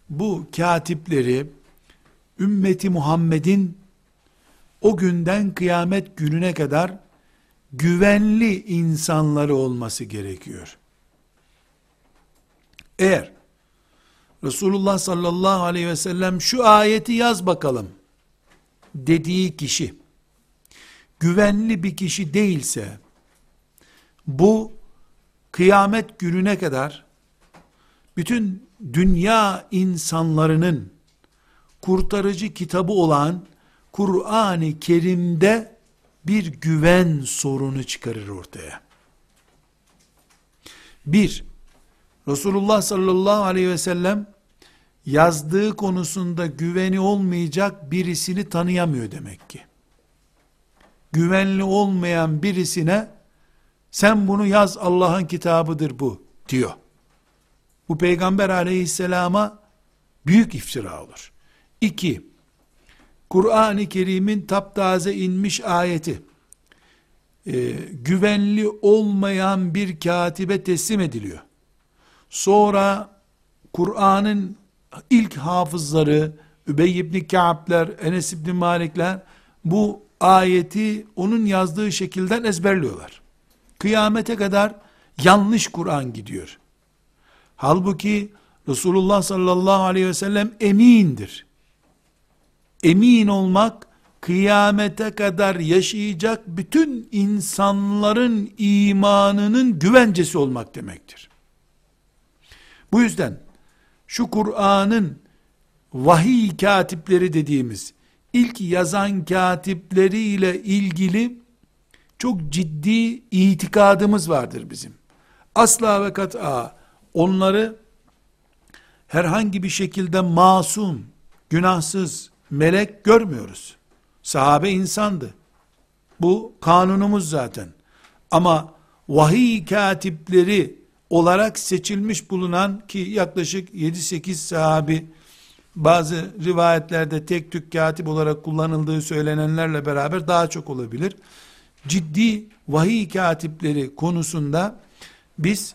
bu katipleri ümmeti Muhammed'in o günden kıyamet gününe kadar güvenli insanları olması gerekiyor. Eğer Resulullah sallallahu aleyhi ve sellem şu ayeti yaz bakalım dediği kişi güvenli bir kişi değilse bu kıyamet gününe kadar bütün dünya insanlarının kurtarıcı kitabı olan Kur'an-ı Kerim'de bir güven sorunu çıkarır ortaya. Bir, Resulullah sallallahu aleyhi ve sellem yazdığı konusunda güveni olmayacak birisini tanıyamıyor demek ki. Güvenli olmayan birisine sen bunu yaz Allah'ın kitabıdır bu diyor. Bu peygamber aleyhisselama büyük iftira olur. İki, Kur'an-ı Kerim'in taptaze inmiş ayeti, e, güvenli olmayan bir katibe teslim ediliyor. Sonra Kur'an'ın ilk hafızları, Übey ibn Ka'b'ler, Enes ibn Malikler, bu ayeti onun yazdığı şekilden ezberliyorlar. Kıyamete kadar yanlış Kur'an gidiyor. Halbuki Resulullah sallallahu aleyhi ve sellem emindir. Emin olmak, kıyamete kadar yaşayacak bütün insanların imanının güvencesi olmak demektir. Bu yüzden şu Kur'an'ın vahiy katipleri dediğimiz ilk yazan katipleriyle ilgili çok ciddi itikadımız vardır bizim. Asla ve kat'a onları herhangi bir şekilde masum, günahsız, melek görmüyoruz. Sahabe insandı. Bu kanunumuz zaten. Ama vahiy katipleri olarak seçilmiş bulunan ki yaklaşık 7-8 sahabi bazı rivayetlerde tek tük katip olarak kullanıldığı söylenenlerle beraber daha çok olabilir. Ciddi vahiy katipleri konusunda biz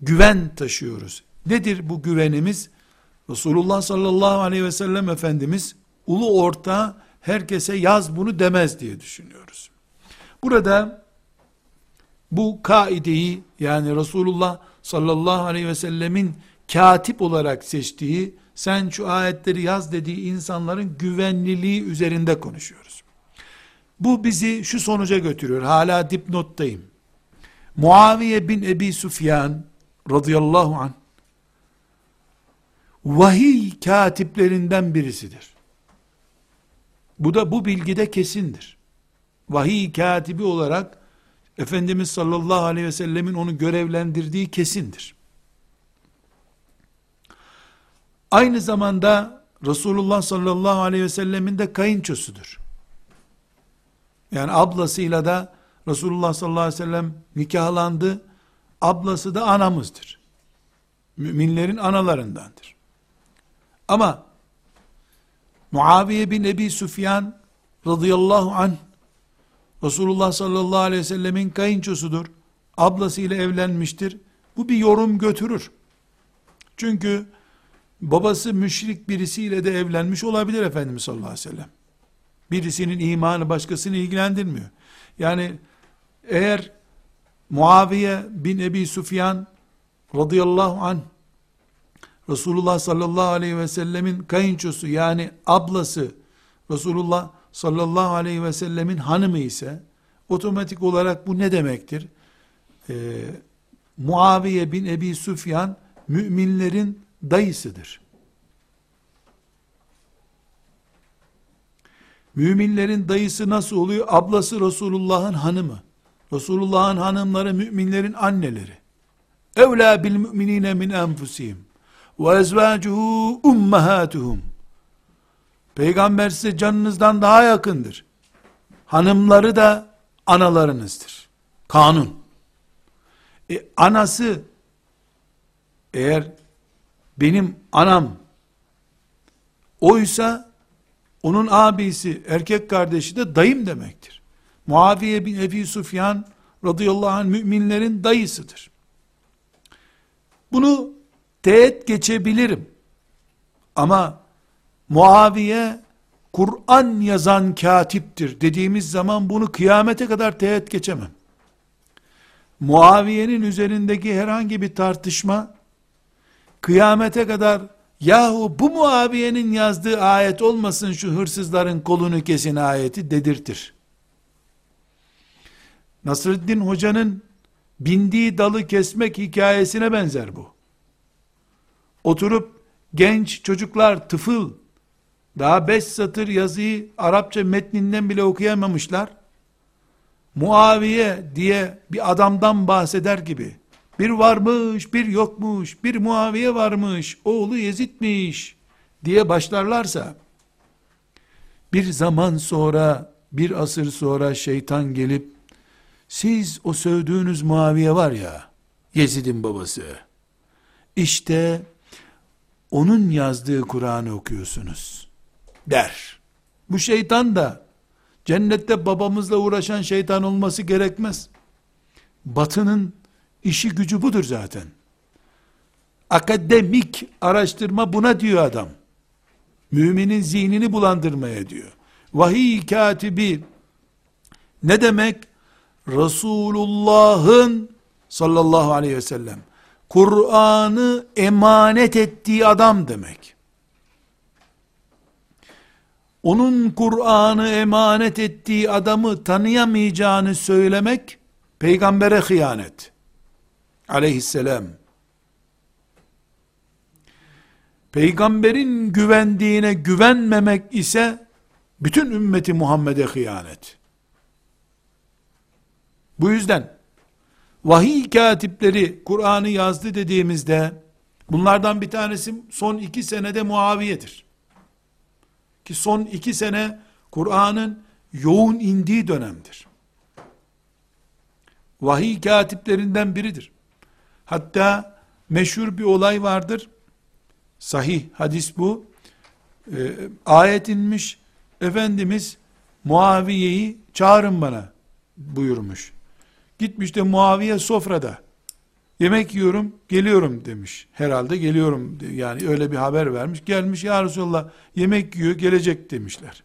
güven taşıyoruz. Nedir bu güvenimiz? Resulullah sallallahu aleyhi ve sellem Efendimiz ulu orta herkese yaz bunu demez diye düşünüyoruz. Burada bu kaideyi yani Resulullah sallallahu aleyhi ve sellemin katip olarak seçtiği sen şu ayetleri yaz dediği insanların güvenliliği üzerinde konuşuyoruz. Bu bizi şu sonuca götürüyor. Hala dipnottayım. Muaviye bin Ebi Sufyan radıyallahu anh vahiy katiplerinden birisidir. Bu da bu bilgide kesindir. Vahiy katibi olarak Efendimiz sallallahu aleyhi ve sellemin onu görevlendirdiği kesindir. Aynı zamanda Resulullah sallallahu aleyhi ve sellemin de kayınçosudur. Yani ablasıyla da Resulullah sallallahu aleyhi ve sellem nikahlandı. Ablası da anamızdır. Müminlerin analarındandır. Ama Muaviye bin Ebi Süfyan radıyallahu anh Resulullah sallallahu aleyhi ve sellemin kayınçosudur. Ablasıyla evlenmiştir. Bu bir yorum götürür. Çünkü babası müşrik birisiyle de evlenmiş olabilir Efendimiz sallallahu aleyhi ve sellem. Birisinin imanı başkasını ilgilendirmiyor. Yani eğer Muaviye bin Ebi Sufyan radıyallahu anh Resulullah sallallahu aleyhi ve sellemin kayınçosu yani ablası Resulullah sallallahu aleyhi ve sellemin hanımı ise otomatik olarak bu ne demektir? Ee, Muaviye bin Ebi Sufyan müminlerin dayısıdır. Müminlerin dayısı nasıl oluyor? Ablası Resulullah'ın hanımı. Resulullah'ın hanımları müminlerin anneleri. Evlâ bil müminine min enfusihim. Ve ezvâcuhu ummahâtuhum. Peygamber size canınızdan daha yakındır. Hanımları da analarınızdır. Kanun. E, anası eğer benim anam oysa onun abisi, erkek kardeşi de dayım demektir. Muaviye bin Ebi Sufyan radıyallahu anh müminlerin dayısıdır. Bunu teğet geçebilirim. Ama Muaviye Kur'an yazan katiptir dediğimiz zaman bunu kıyamete kadar teğet geçemem. Muaviye'nin üzerindeki herhangi bir tartışma kıyamete kadar yahu bu Muaviye'nin yazdığı ayet olmasın şu hırsızların kolunu kesin ayeti dedirtir. Nasreddin Hoca'nın bindiği dalı kesmek hikayesine benzer bu. Oturup genç çocuklar tıfıl daha beş satır yazıyı Arapça metninden bile okuyamamışlar. Muaviye diye bir adamdan bahseder gibi bir varmış, bir yokmuş, bir Muaviye varmış, oğlu Yezid'miş diye başlarlarsa, bir zaman sonra, bir asır sonra şeytan gelip, siz o sövdüğünüz Muaviye var ya, Yezid'in babası, işte onun yazdığı Kur'an'ı okuyorsunuz, der. Bu şeytan da, cennette babamızla uğraşan şeytan olması gerekmez. Batının İşi gücü budur zaten. Akademik araştırma buna diyor adam. Müminin zihnini bulandırmaya diyor. Vahiy katibi ne demek? Resulullah'ın sallallahu aleyhi ve sellem Kur'an'ı emanet ettiği adam demek. Onun Kur'an'ı emanet ettiği adamı tanıyamayacağını söylemek peygambere hıyanet aleyhisselam peygamberin güvendiğine güvenmemek ise bütün ümmeti Muhammed'e hıyanet. Bu yüzden vahiy katipleri Kur'an'ı yazdı dediğimizde bunlardan bir tanesi son iki senede Muaviye'dir. Ki son iki sene Kur'an'ın yoğun indiği dönemdir. Vahiy katiplerinden biridir. Hatta meşhur bir olay vardır. Sahih hadis bu. Ee, ayet inmiş. Efendimiz Muaviye'yi çağırın bana buyurmuş. Gitmiş de Muaviye sofrada. Yemek yiyorum, geliyorum demiş. Herhalde geliyorum yani öyle bir haber vermiş. Gelmiş ya Resulallah yemek yiyor, gelecek demişler.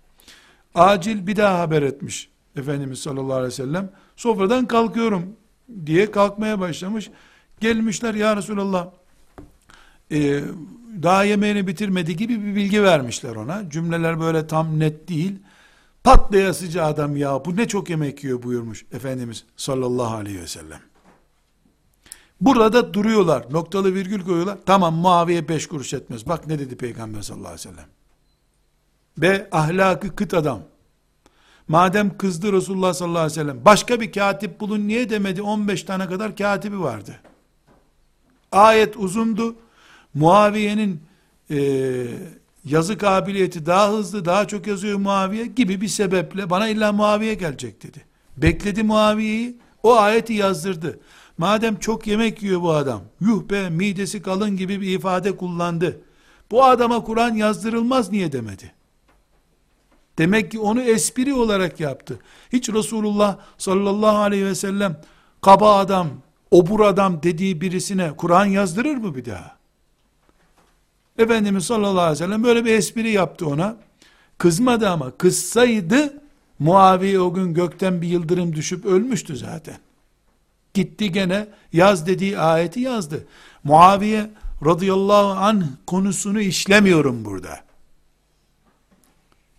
Acil bir daha haber etmiş Efendimiz sallallahu aleyhi ve sellem. Sofradan kalkıyorum diye kalkmaya başlamış. Gelmişler ya Resulallah e, daha yemeğini bitirmedi gibi bir bilgi vermişler ona. Cümleler böyle tam net değil. Patlayasıcı adam ya bu ne çok yemek yiyor buyurmuş Efendimiz sallallahu aleyhi ve sellem. Burada duruyorlar. Noktalı virgül koyuyorlar. Tamam Muaviye beş kuruş etmez. Bak ne dedi Peygamber sallallahu aleyhi ve sellem. Ve ahlakı kıt adam. Madem kızdı Resulullah sallallahu aleyhi ve sellem. Başka bir katip bulun niye demedi? 15 tane kadar katibi vardı. Ayet uzundu. Muaviye'nin e, yazı kabiliyeti daha hızlı, daha çok yazıyor Muaviye gibi bir sebeple bana illa Muaviye gelecek dedi. Bekledi Muaviye'yi, o ayeti yazdırdı. Madem çok yemek yiyor bu adam, yuh be midesi kalın gibi bir ifade kullandı. Bu adama Kur'an yazdırılmaz niye demedi? Demek ki onu espri olarak yaptı. Hiç Resulullah sallallahu aleyhi ve sellem kaba adam, obur adam dediği birisine Kur'an yazdırır mı bir daha? Efendimiz sallallahu aleyhi ve sellem böyle bir espri yaptı ona. Kızmadı ama kızsaydı Muaviye o gün gökten bir yıldırım düşüp ölmüştü zaten. Gitti gene yaz dediği ayeti yazdı. Muaviye radıyallahu anh konusunu işlemiyorum burada.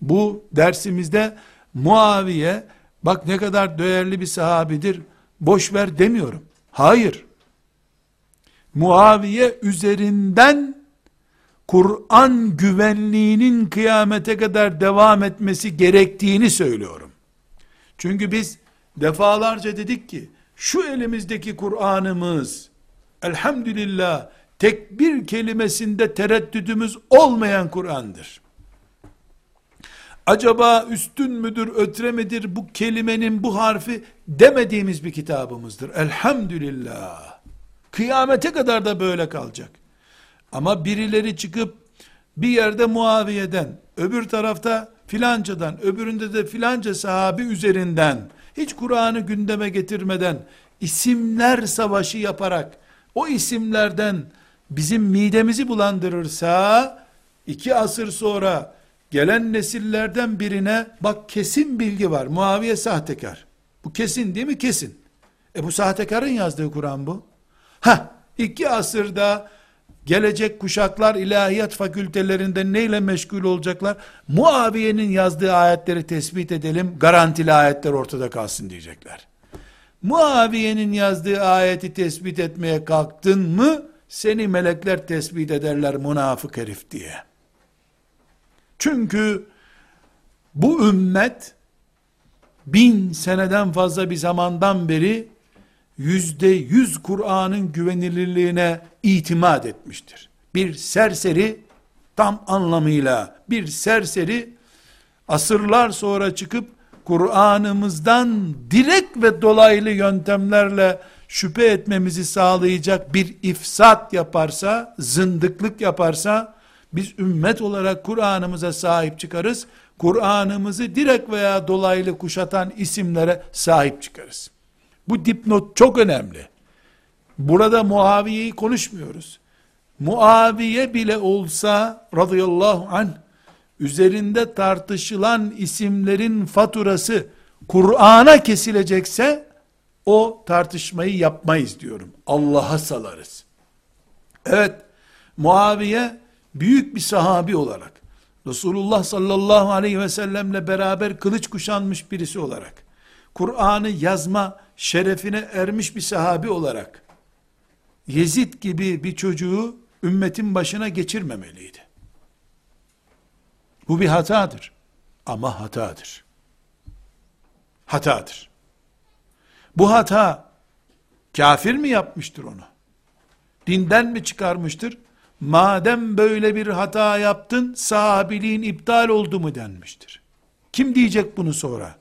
Bu dersimizde Muaviye bak ne kadar değerli bir sahabidir boş ver demiyorum. Hayır. Muaviye üzerinden Kur'an güvenliğinin kıyamete kadar devam etmesi gerektiğini söylüyorum. Çünkü biz defalarca dedik ki şu elimizdeki Kur'an'ımız elhamdülillah tek bir kelimesinde tereddüdümüz olmayan Kur'an'dır. Acaba üstün müdür, ötre midir bu kelimenin bu harfi demediğimiz bir kitabımızdır. Elhamdülillah. Kıyamete kadar da böyle kalacak. Ama birileri çıkıp bir yerde Muaviye'den, öbür tarafta filancadan, öbüründe de filanca sahabi üzerinden, hiç Kur'an'ı gündeme getirmeden, isimler savaşı yaparak, o isimlerden bizim midemizi bulandırırsa, iki asır sonra, gelen nesillerden birine, bak kesin bilgi var, Muaviye sahtekar. Bu kesin değil mi? Kesin. E bu sahtekarın yazdığı Kur'an bu. Ha, iki asırda, gelecek kuşaklar ilahiyat fakültelerinde neyle meşgul olacaklar? Muaviye'nin yazdığı ayetleri tespit edelim, garantili ayetler ortada kalsın diyecekler. Muaviye'nin yazdığı ayeti tespit etmeye kalktın mı, seni melekler tespit ederler münafık herif diye. Çünkü bu ümmet, bin seneden fazla bir zamandan beri, yüzde yüz Kur'an'ın güvenilirliğine itimat etmiştir. Bir serseri tam anlamıyla bir serseri asırlar sonra çıkıp Kur'an'ımızdan direkt ve dolaylı yöntemlerle şüphe etmemizi sağlayacak bir ifsat yaparsa, zındıklık yaparsa, biz ümmet olarak Kur'an'ımıza sahip çıkarız. Kur'an'ımızı direkt veya dolaylı kuşatan isimlere sahip çıkarız. Bu dipnot çok önemli. Burada Muaviye'yi konuşmuyoruz. Muaviye bile olsa radıyallahu anh üzerinde tartışılan isimlerin faturası Kur'an'a kesilecekse o tartışmayı yapmayız diyorum. Allah'a salarız. Evet, Muaviye büyük bir sahabi olarak Resulullah sallallahu aleyhi ve sellemle beraber kılıç kuşanmış birisi olarak Kur'an'ı yazma şerefine ermiş bir sahabi olarak Yezid gibi bir çocuğu ümmetin başına geçirmemeliydi. Bu bir hatadır. Ama hatadır. Hatadır. Bu hata kafir mi yapmıştır onu? Dinden mi çıkarmıştır? Madem böyle bir hata yaptın, sahabiliğin iptal oldu mu denmiştir. Kim diyecek bunu sonra?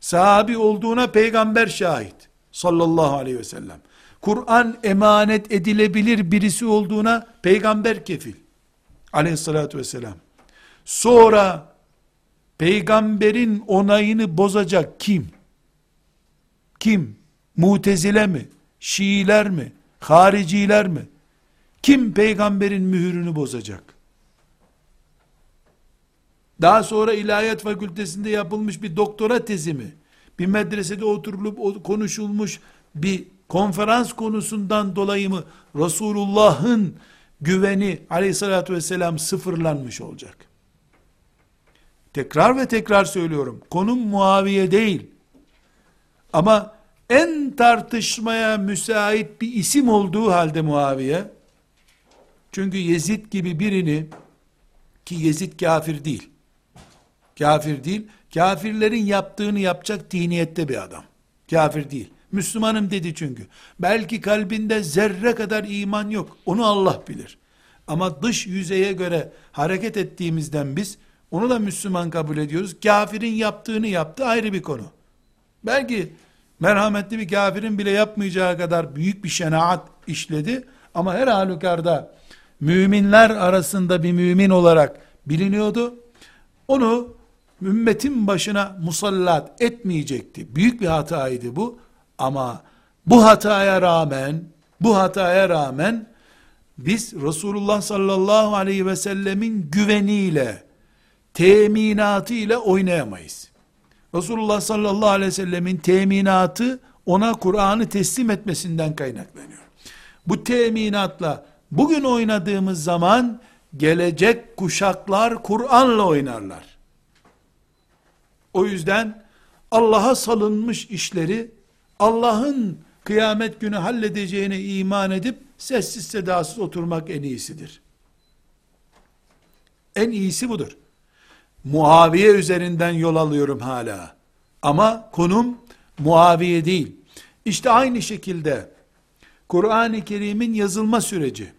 Sahabi olduğuna peygamber şahit. Sallallahu aleyhi ve sellem. Kur'an emanet edilebilir birisi olduğuna peygamber kefil. Aleyhissalatü vesselam. Sonra peygamberin onayını bozacak kim? Kim? Mutezile mi? Şiiler mi? Hariciler mi? Kim peygamberin mühürünü bozacak? Daha sonra ilahiyat fakültesinde yapılmış bir doktora tezi mi? Bir medresede oturulup konuşulmuş bir konferans konusundan dolayı mı Resulullah'ın güveni aleyhissalatü vesselam sıfırlanmış olacak? Tekrar ve tekrar söylüyorum. Konum Muaviye değil. Ama en tartışmaya müsait bir isim olduğu halde Muaviye, çünkü Yezid gibi birini, ki Yezid kafir değil, kafir değil, kafirlerin yaptığını yapacak diniyette bir adam. Kafir değil. Müslümanım dedi çünkü. Belki kalbinde zerre kadar iman yok. Onu Allah bilir. Ama dış yüzeye göre hareket ettiğimizden biz onu da Müslüman kabul ediyoruz. Kafirin yaptığını yaptı ayrı bir konu. Belki merhametli bir kafirin bile yapmayacağı kadar büyük bir şenaat işledi. Ama her halükarda müminler arasında bir mümin olarak biliniyordu. Onu ümmetin başına musallat etmeyecekti. Büyük bir hataydı bu. Ama bu hataya rağmen, bu hataya rağmen biz Resulullah sallallahu aleyhi ve sellemin güveniyle, teminatı ile oynayamayız. Resulullah sallallahu aleyhi ve sellemin teminatı ona Kur'an'ı teslim etmesinden kaynaklanıyor. Bu teminatla bugün oynadığımız zaman gelecek kuşaklar Kur'an'la oynarlar. O yüzden Allah'a salınmış işleri Allah'ın kıyamet günü halledeceğine iman edip sessiz sedasız oturmak en iyisidir. En iyisi budur. Muaviye üzerinden yol alıyorum hala. Ama konum Muaviye değil. İşte aynı şekilde Kur'an-ı Kerim'in yazılma süreci,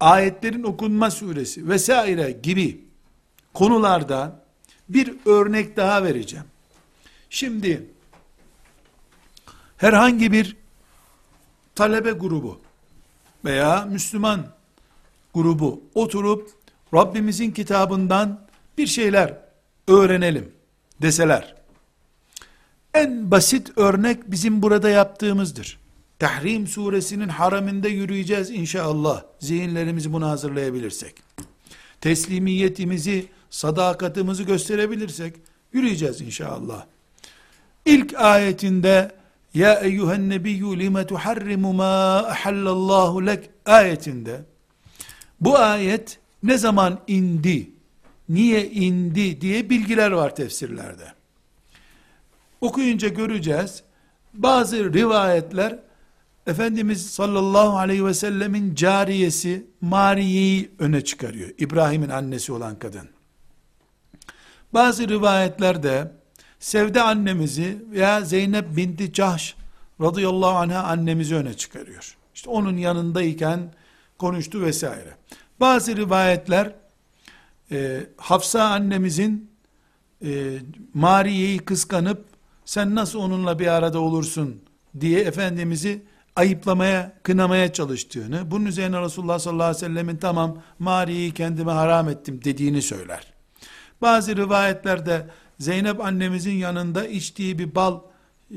ayetlerin okunma süresi vesaire gibi konularda bir örnek daha vereceğim. Şimdi herhangi bir talebe grubu veya Müslüman grubu oturup Rabbimizin kitabından bir şeyler öğrenelim deseler, en basit örnek bizim burada yaptığımızdır. Tahrim suresinin haraminde yürüyeceğiz inşallah. Zihinlerimizi buna hazırlayabilirsek. Teslimiyetimizi, sadakatimizi gösterebilirsek yürüyeceğiz inşallah. İlk ayetinde ya eyyühen nebiyyü lime tuharrimu ma ahallallahu lek ayetinde bu ayet ne zaman indi, niye indi diye bilgiler var tefsirlerde. Okuyunca göreceğiz. Bazı rivayetler Efendimiz sallallahu aleyhi ve sellemin cariyesi Mariye'yi öne çıkarıyor. İbrahim'in annesi olan kadın. Bazı rivayetlerde Sevde annemizi veya Zeynep binti Cahş radıyallahu anha annemizi öne çıkarıyor. İşte onun yanındayken konuştu vesaire. Bazı rivayetler e, Hafsa annemizin e, Mariye'yi kıskanıp sen nasıl onunla bir arada olursun diye Efendimiz'i ayıplamaya, kınamaya çalıştığını, bunun üzerine Resulullah sallallahu aleyhi ve sellemin tamam Mariye'yi kendime haram ettim dediğini söyler. Bazı rivayetlerde Zeynep annemizin yanında içtiği bir bal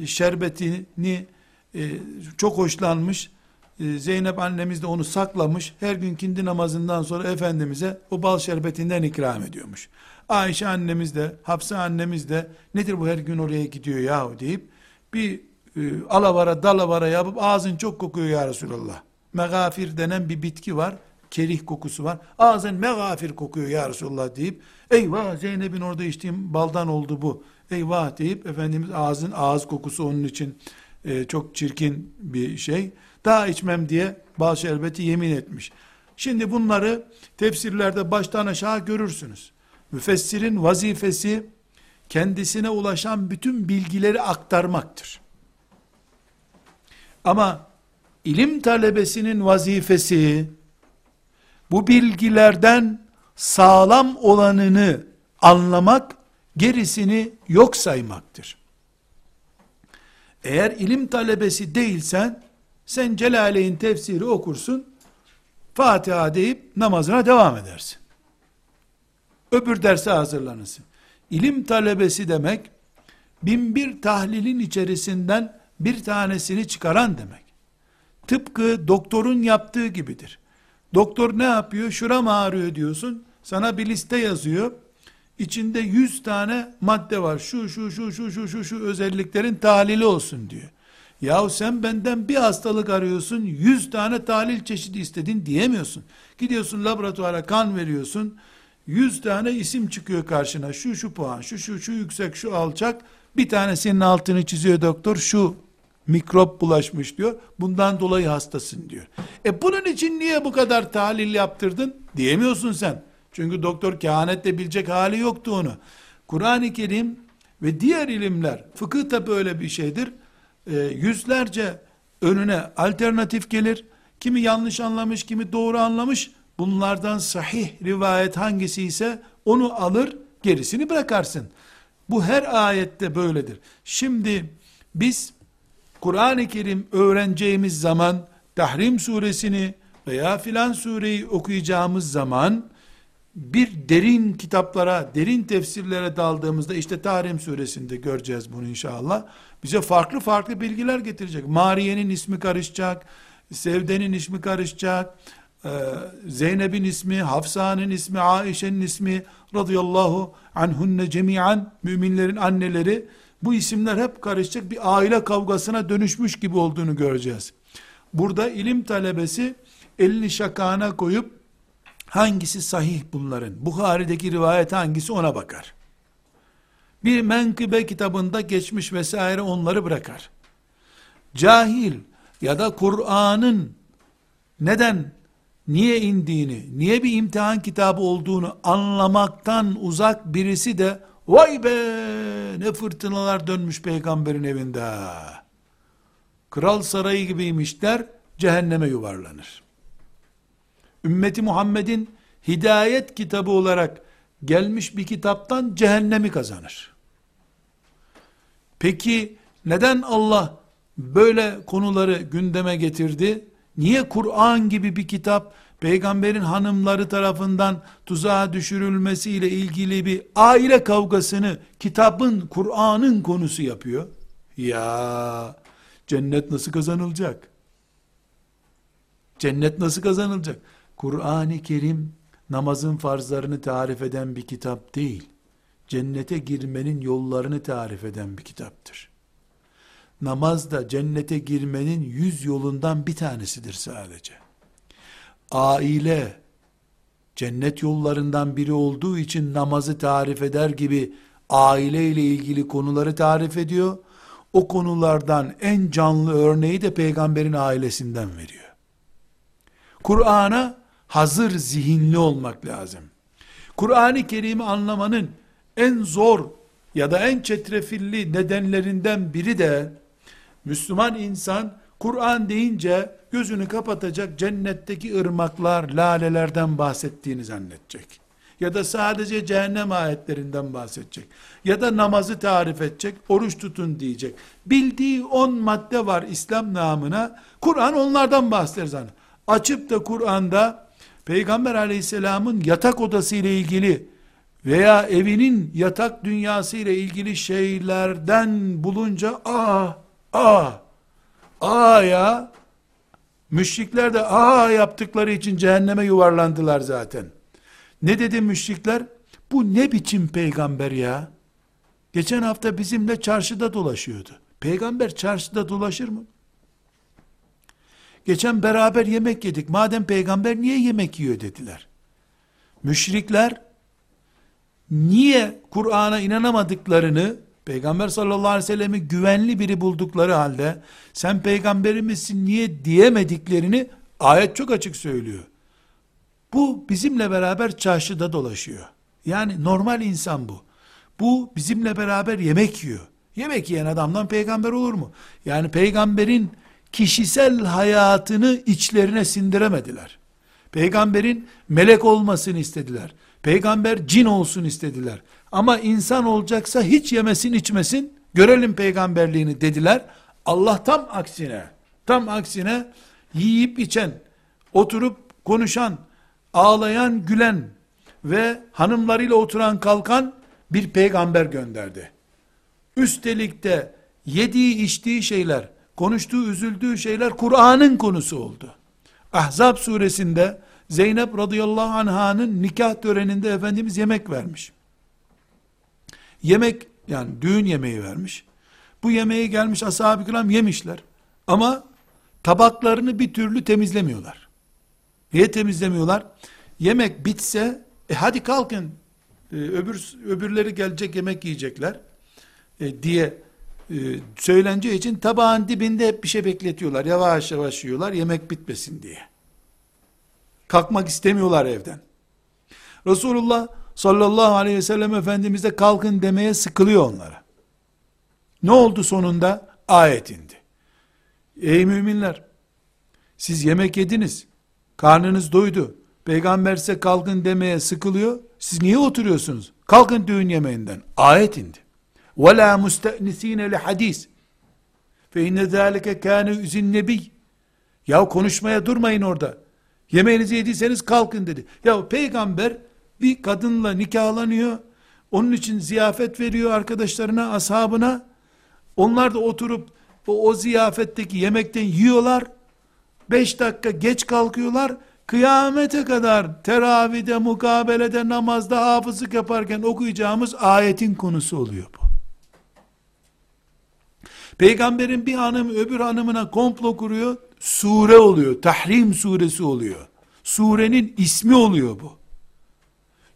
şerbetini e, çok hoşlanmış. E, Zeynep annemiz de onu saklamış. Her gün kindi namazından sonra Efendimiz'e o bal şerbetinden ikram ediyormuş. Ayşe annemiz de, Hafsa annemiz de nedir bu her gün oraya gidiyor yahu deyip bir e, alavara dalavara yapıp ağzın çok kokuyor ya Resulallah. Megafir denen bir bitki var. Kerih kokusu var. Ağzın megafir kokuyor ya Resulallah deyip eyvah Zeynep'in orada içtiğim baldan oldu bu. Eyvah deyip Efendimiz ağzın ağız kokusu onun için e, çok çirkin bir şey. Daha içmem diye bal şerbeti yemin etmiş. Şimdi bunları tefsirlerde baştan aşağı görürsünüz. Müfessirin vazifesi kendisine ulaşan bütün bilgileri aktarmaktır. Ama ilim talebesinin vazifesi bu bilgilerden sağlam olanını anlamak, gerisini yok saymaktır. Eğer ilim talebesi değilsen, sen Celaleyn tefsiri okursun, Fatiha deyip namazına devam edersin. Öbür derse hazırlanırsın. İlim talebesi demek, bin bir tahlilin içerisinden bir tanesini çıkaran demek. Tıpkı doktorun yaptığı gibidir. Doktor ne yapıyor? Şuram ağrıyor diyorsun. Sana bir liste yazıyor. İçinde 100 tane madde var. Şu şu şu şu şu şu şu özelliklerin tahlili olsun diyor. Yahu sen benden bir hastalık arıyorsun, 100 tane tahlil çeşidi istedin diyemiyorsun. Gidiyorsun laboratuvara kan veriyorsun. 100 tane isim çıkıyor karşına. Şu şu puan, şu şu şu yüksek, şu alçak. Bir tanesinin altını çiziyor doktor. Şu mikrop bulaşmış diyor. Bundan dolayı hastasın diyor. E bunun için niye bu kadar tahlil yaptırdın? Diyemiyorsun sen. Çünkü doktor kehanetle bilecek hali yoktu onu. Kur'an-ı Kerim ve diğer ilimler, fıkıh da böyle bir şeydir. E, yüzlerce önüne alternatif gelir. Kimi yanlış anlamış, kimi doğru anlamış. Bunlardan sahih rivayet hangisi ise onu alır, gerisini bırakarsın. Bu her ayette böyledir. Şimdi biz Kur'an-ı Kerim öğreneceğimiz zaman Tahrim suresini veya filan sureyi okuyacağımız zaman bir derin kitaplara, derin tefsirlere daldığımızda işte Tahrim suresinde göreceğiz bunu inşallah. Bize farklı farklı bilgiler getirecek. Mariye'nin ismi karışacak, Sevde'nin ismi karışacak, e, Zeynep'in ismi, Hafsa'nın ismi, Aişe'nin ismi radıyallahu anhunne cemiyan müminlerin anneleri bu isimler hep karışacak bir aile kavgasına dönüşmüş gibi olduğunu göreceğiz. Burada ilim talebesi elini şakağına koyup hangisi sahih bunların? Bukhari'deki rivayet hangisi ona bakar. Bir menkıbe kitabında geçmiş vesaire onları bırakar. Cahil ya da Kur'an'ın neden niye indiğini, niye bir imtihan kitabı olduğunu anlamaktan uzak birisi de vay be ne fırtınalar dönmüş peygamberin evinde. Kral sarayı gibiymiş der, cehenneme yuvarlanır. Ümmeti Muhammed'in hidayet kitabı olarak gelmiş bir kitaptan cehennemi kazanır. Peki neden Allah böyle konuları gündeme getirdi? Niye Kur'an gibi bir kitap peygamberin hanımları tarafından tuzağa düşürülmesiyle ilgili bir aile kavgasını kitabın, Kur'an'ın konusu yapıyor? Ya cennet nasıl kazanılacak? Cennet nasıl kazanılacak? Kur'an-ı Kerim namazın farzlarını tarif eden bir kitap değil. Cennete girmenin yollarını tarif eden bir kitaptır. Namaz da cennete girmenin yüz yolundan bir tanesidir sadece. Aile, cennet yollarından biri olduğu için namazı tarif eder gibi aile ile ilgili konuları tarif ediyor. O konulardan en canlı örneği de peygamberin ailesinden veriyor. Kur'an'a hazır zihinli olmak lazım. Kur'an-ı Kerim'i anlamanın en zor ya da en çetrefilli nedenlerinden biri de Müslüman insan Kur'an deyince gözünü kapatacak cennetteki ırmaklar, lalelerden bahsettiğini zannedecek. Ya da sadece cehennem ayetlerinden bahsedecek. Ya da namazı tarif edecek, oruç tutun diyecek. Bildiği on madde var İslam namına. Kur'an onlardan bahseder zannediyor. Açıp da Kur'an'da Peygamber aleyhisselamın yatak odası ile ilgili veya evinin yatak dünyası ile ilgili şeylerden bulunca aa aa aa ya müşrikler de aa yaptıkları için cehenneme yuvarlandılar zaten. Ne dedi müşrikler? Bu ne biçim peygamber ya? Geçen hafta bizimle çarşıda dolaşıyordu. Peygamber çarşıda dolaşır mı? Geçen beraber yemek yedik. Madem peygamber niye yemek yiyor dediler. Müşrikler niye Kur'an'a inanamadıklarını Peygamber sallallahu aleyhi ve sellem'i güvenli biri buldukları halde sen peygamberimizsin niye diyemediklerini ayet çok açık söylüyor. Bu bizimle beraber çarşıda dolaşıyor. Yani normal insan bu. Bu bizimle beraber yemek yiyor. Yemek yiyen adamdan peygamber olur mu? Yani peygamberin kişisel hayatını içlerine sindiremediler. Peygamberin melek olmasını istediler. Peygamber cin olsun istediler. Ama insan olacaksa hiç yemesin içmesin, görelim peygamberliğini dediler. Allah tam aksine, tam aksine yiyip içen, oturup konuşan, ağlayan, gülen ve hanımlarıyla oturan kalkan bir peygamber gönderdi. Üstelik de yediği içtiği şeyler, konuştuğu üzüldüğü şeyler Kur'an'ın konusu oldu. Ahzab suresinde Zeynep radıyallahu anh'ın nikah töreninde Efendimiz yemek vermiş. Yemek yani düğün yemeği vermiş. Bu yemeği gelmiş ashab-ı kiram yemişler. Ama tabaklarını bir türlü temizlemiyorlar. Niye temizlemiyorlar? Yemek bitse e hadi kalkın e, öbür öbürleri gelecek yemek yiyecekler e, diye e, söyleneceği için tabağın dibinde hep bir şey bekletiyorlar. Yavaş yavaş yiyorlar yemek bitmesin diye. Kalkmak istemiyorlar evden. Resulullah sallallahu aleyhi ve sellem Efendimiz de kalkın demeye sıkılıyor onlara. Ne oldu sonunda? Ayet indi. Ey müminler! Siz yemek yediniz. Karnınız doydu. Peygamber size kalkın demeye sıkılıyor. Siz niye oturuyorsunuz? Kalkın düğün yemeğinden. Ayet indi. وَلَا مُسْتَأْنِس۪ينَ لِحَد۪يسٍ فَاِنَّ ذَٰلِكَ كَانَ اُزِنْ nebi. Ya konuşmaya durmayın orada. Yemeğinizi yediyseniz kalkın dedi. Ya peygamber bir kadınla nikahlanıyor. Onun için ziyafet veriyor arkadaşlarına, ashabına. Onlar da oturup o, o ziyafetteki yemekten yiyorlar. Beş dakika geç kalkıyorlar. Kıyamete kadar teravide, mukabelede, namazda hafızlık yaparken okuyacağımız ayetin konusu oluyor bu. Peygamberin bir hanım öbür hanımına komplo kuruyor, sure oluyor, Tahrim suresi oluyor. Surenin ismi oluyor bu.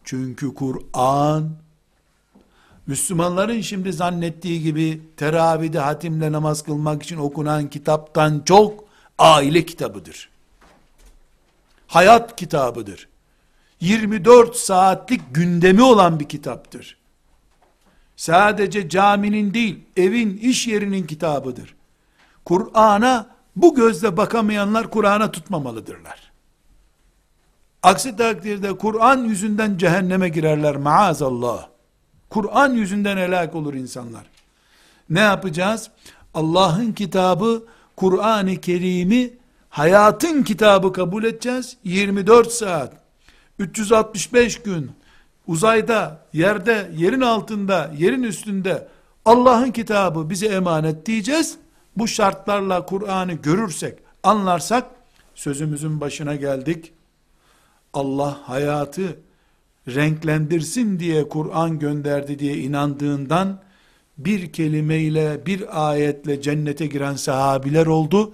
Çünkü Kur'an, Müslümanların şimdi zannettiği gibi teravide hatimle namaz kılmak için okunan kitaptan çok aile kitabıdır. Hayat kitabıdır. 24 saatlik gündemi olan bir kitaptır. Sadece caminin değil, evin, iş yerinin kitabıdır. Kur'an'a bu gözle bakamayanlar Kur'an'a tutmamalıdırlar. Aksi takdirde Kur'an yüzünden cehenneme girerler maazallah. Kur'an yüzünden helak olur insanlar. Ne yapacağız? Allah'ın kitabı Kur'an-ı Kerim'i hayatın kitabı kabul edeceğiz. 24 saat, 365 gün uzayda, yerde, yerin altında, yerin üstünde Allah'ın kitabı bize emanet diyeceğiz. Bu şartlarla Kur'an'ı görürsek, anlarsak sözümüzün başına geldik. Allah hayatı renklendirsin diye Kur'an gönderdi diye inandığından bir kelimeyle bir ayetle cennete giren sahabiler oldu.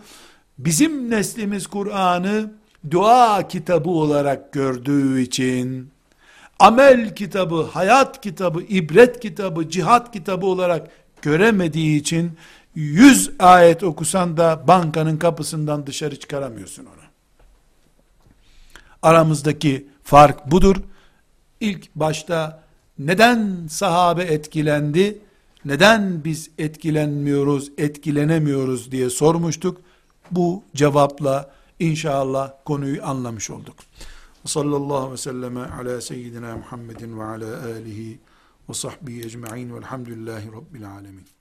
Bizim neslimiz Kur'an'ı dua kitabı olarak gördüğü için amel kitabı, hayat kitabı, ibret kitabı, cihat kitabı olarak göremediği için 100 ayet okusan da bankanın kapısından dışarı çıkaramıyorsun onu. Aramızdaki fark budur. İlk başta neden sahabe etkilendi? Neden biz etkilenmiyoruz, etkilenemiyoruz diye sormuştuk. Bu cevapla inşallah konuyu anlamış olduk. Sallallahu aleyhi ve selleme ala seyyidina Muhammedin ve ala alihi ve sahbihi ecma'in velhamdülillahi rabbil alemin.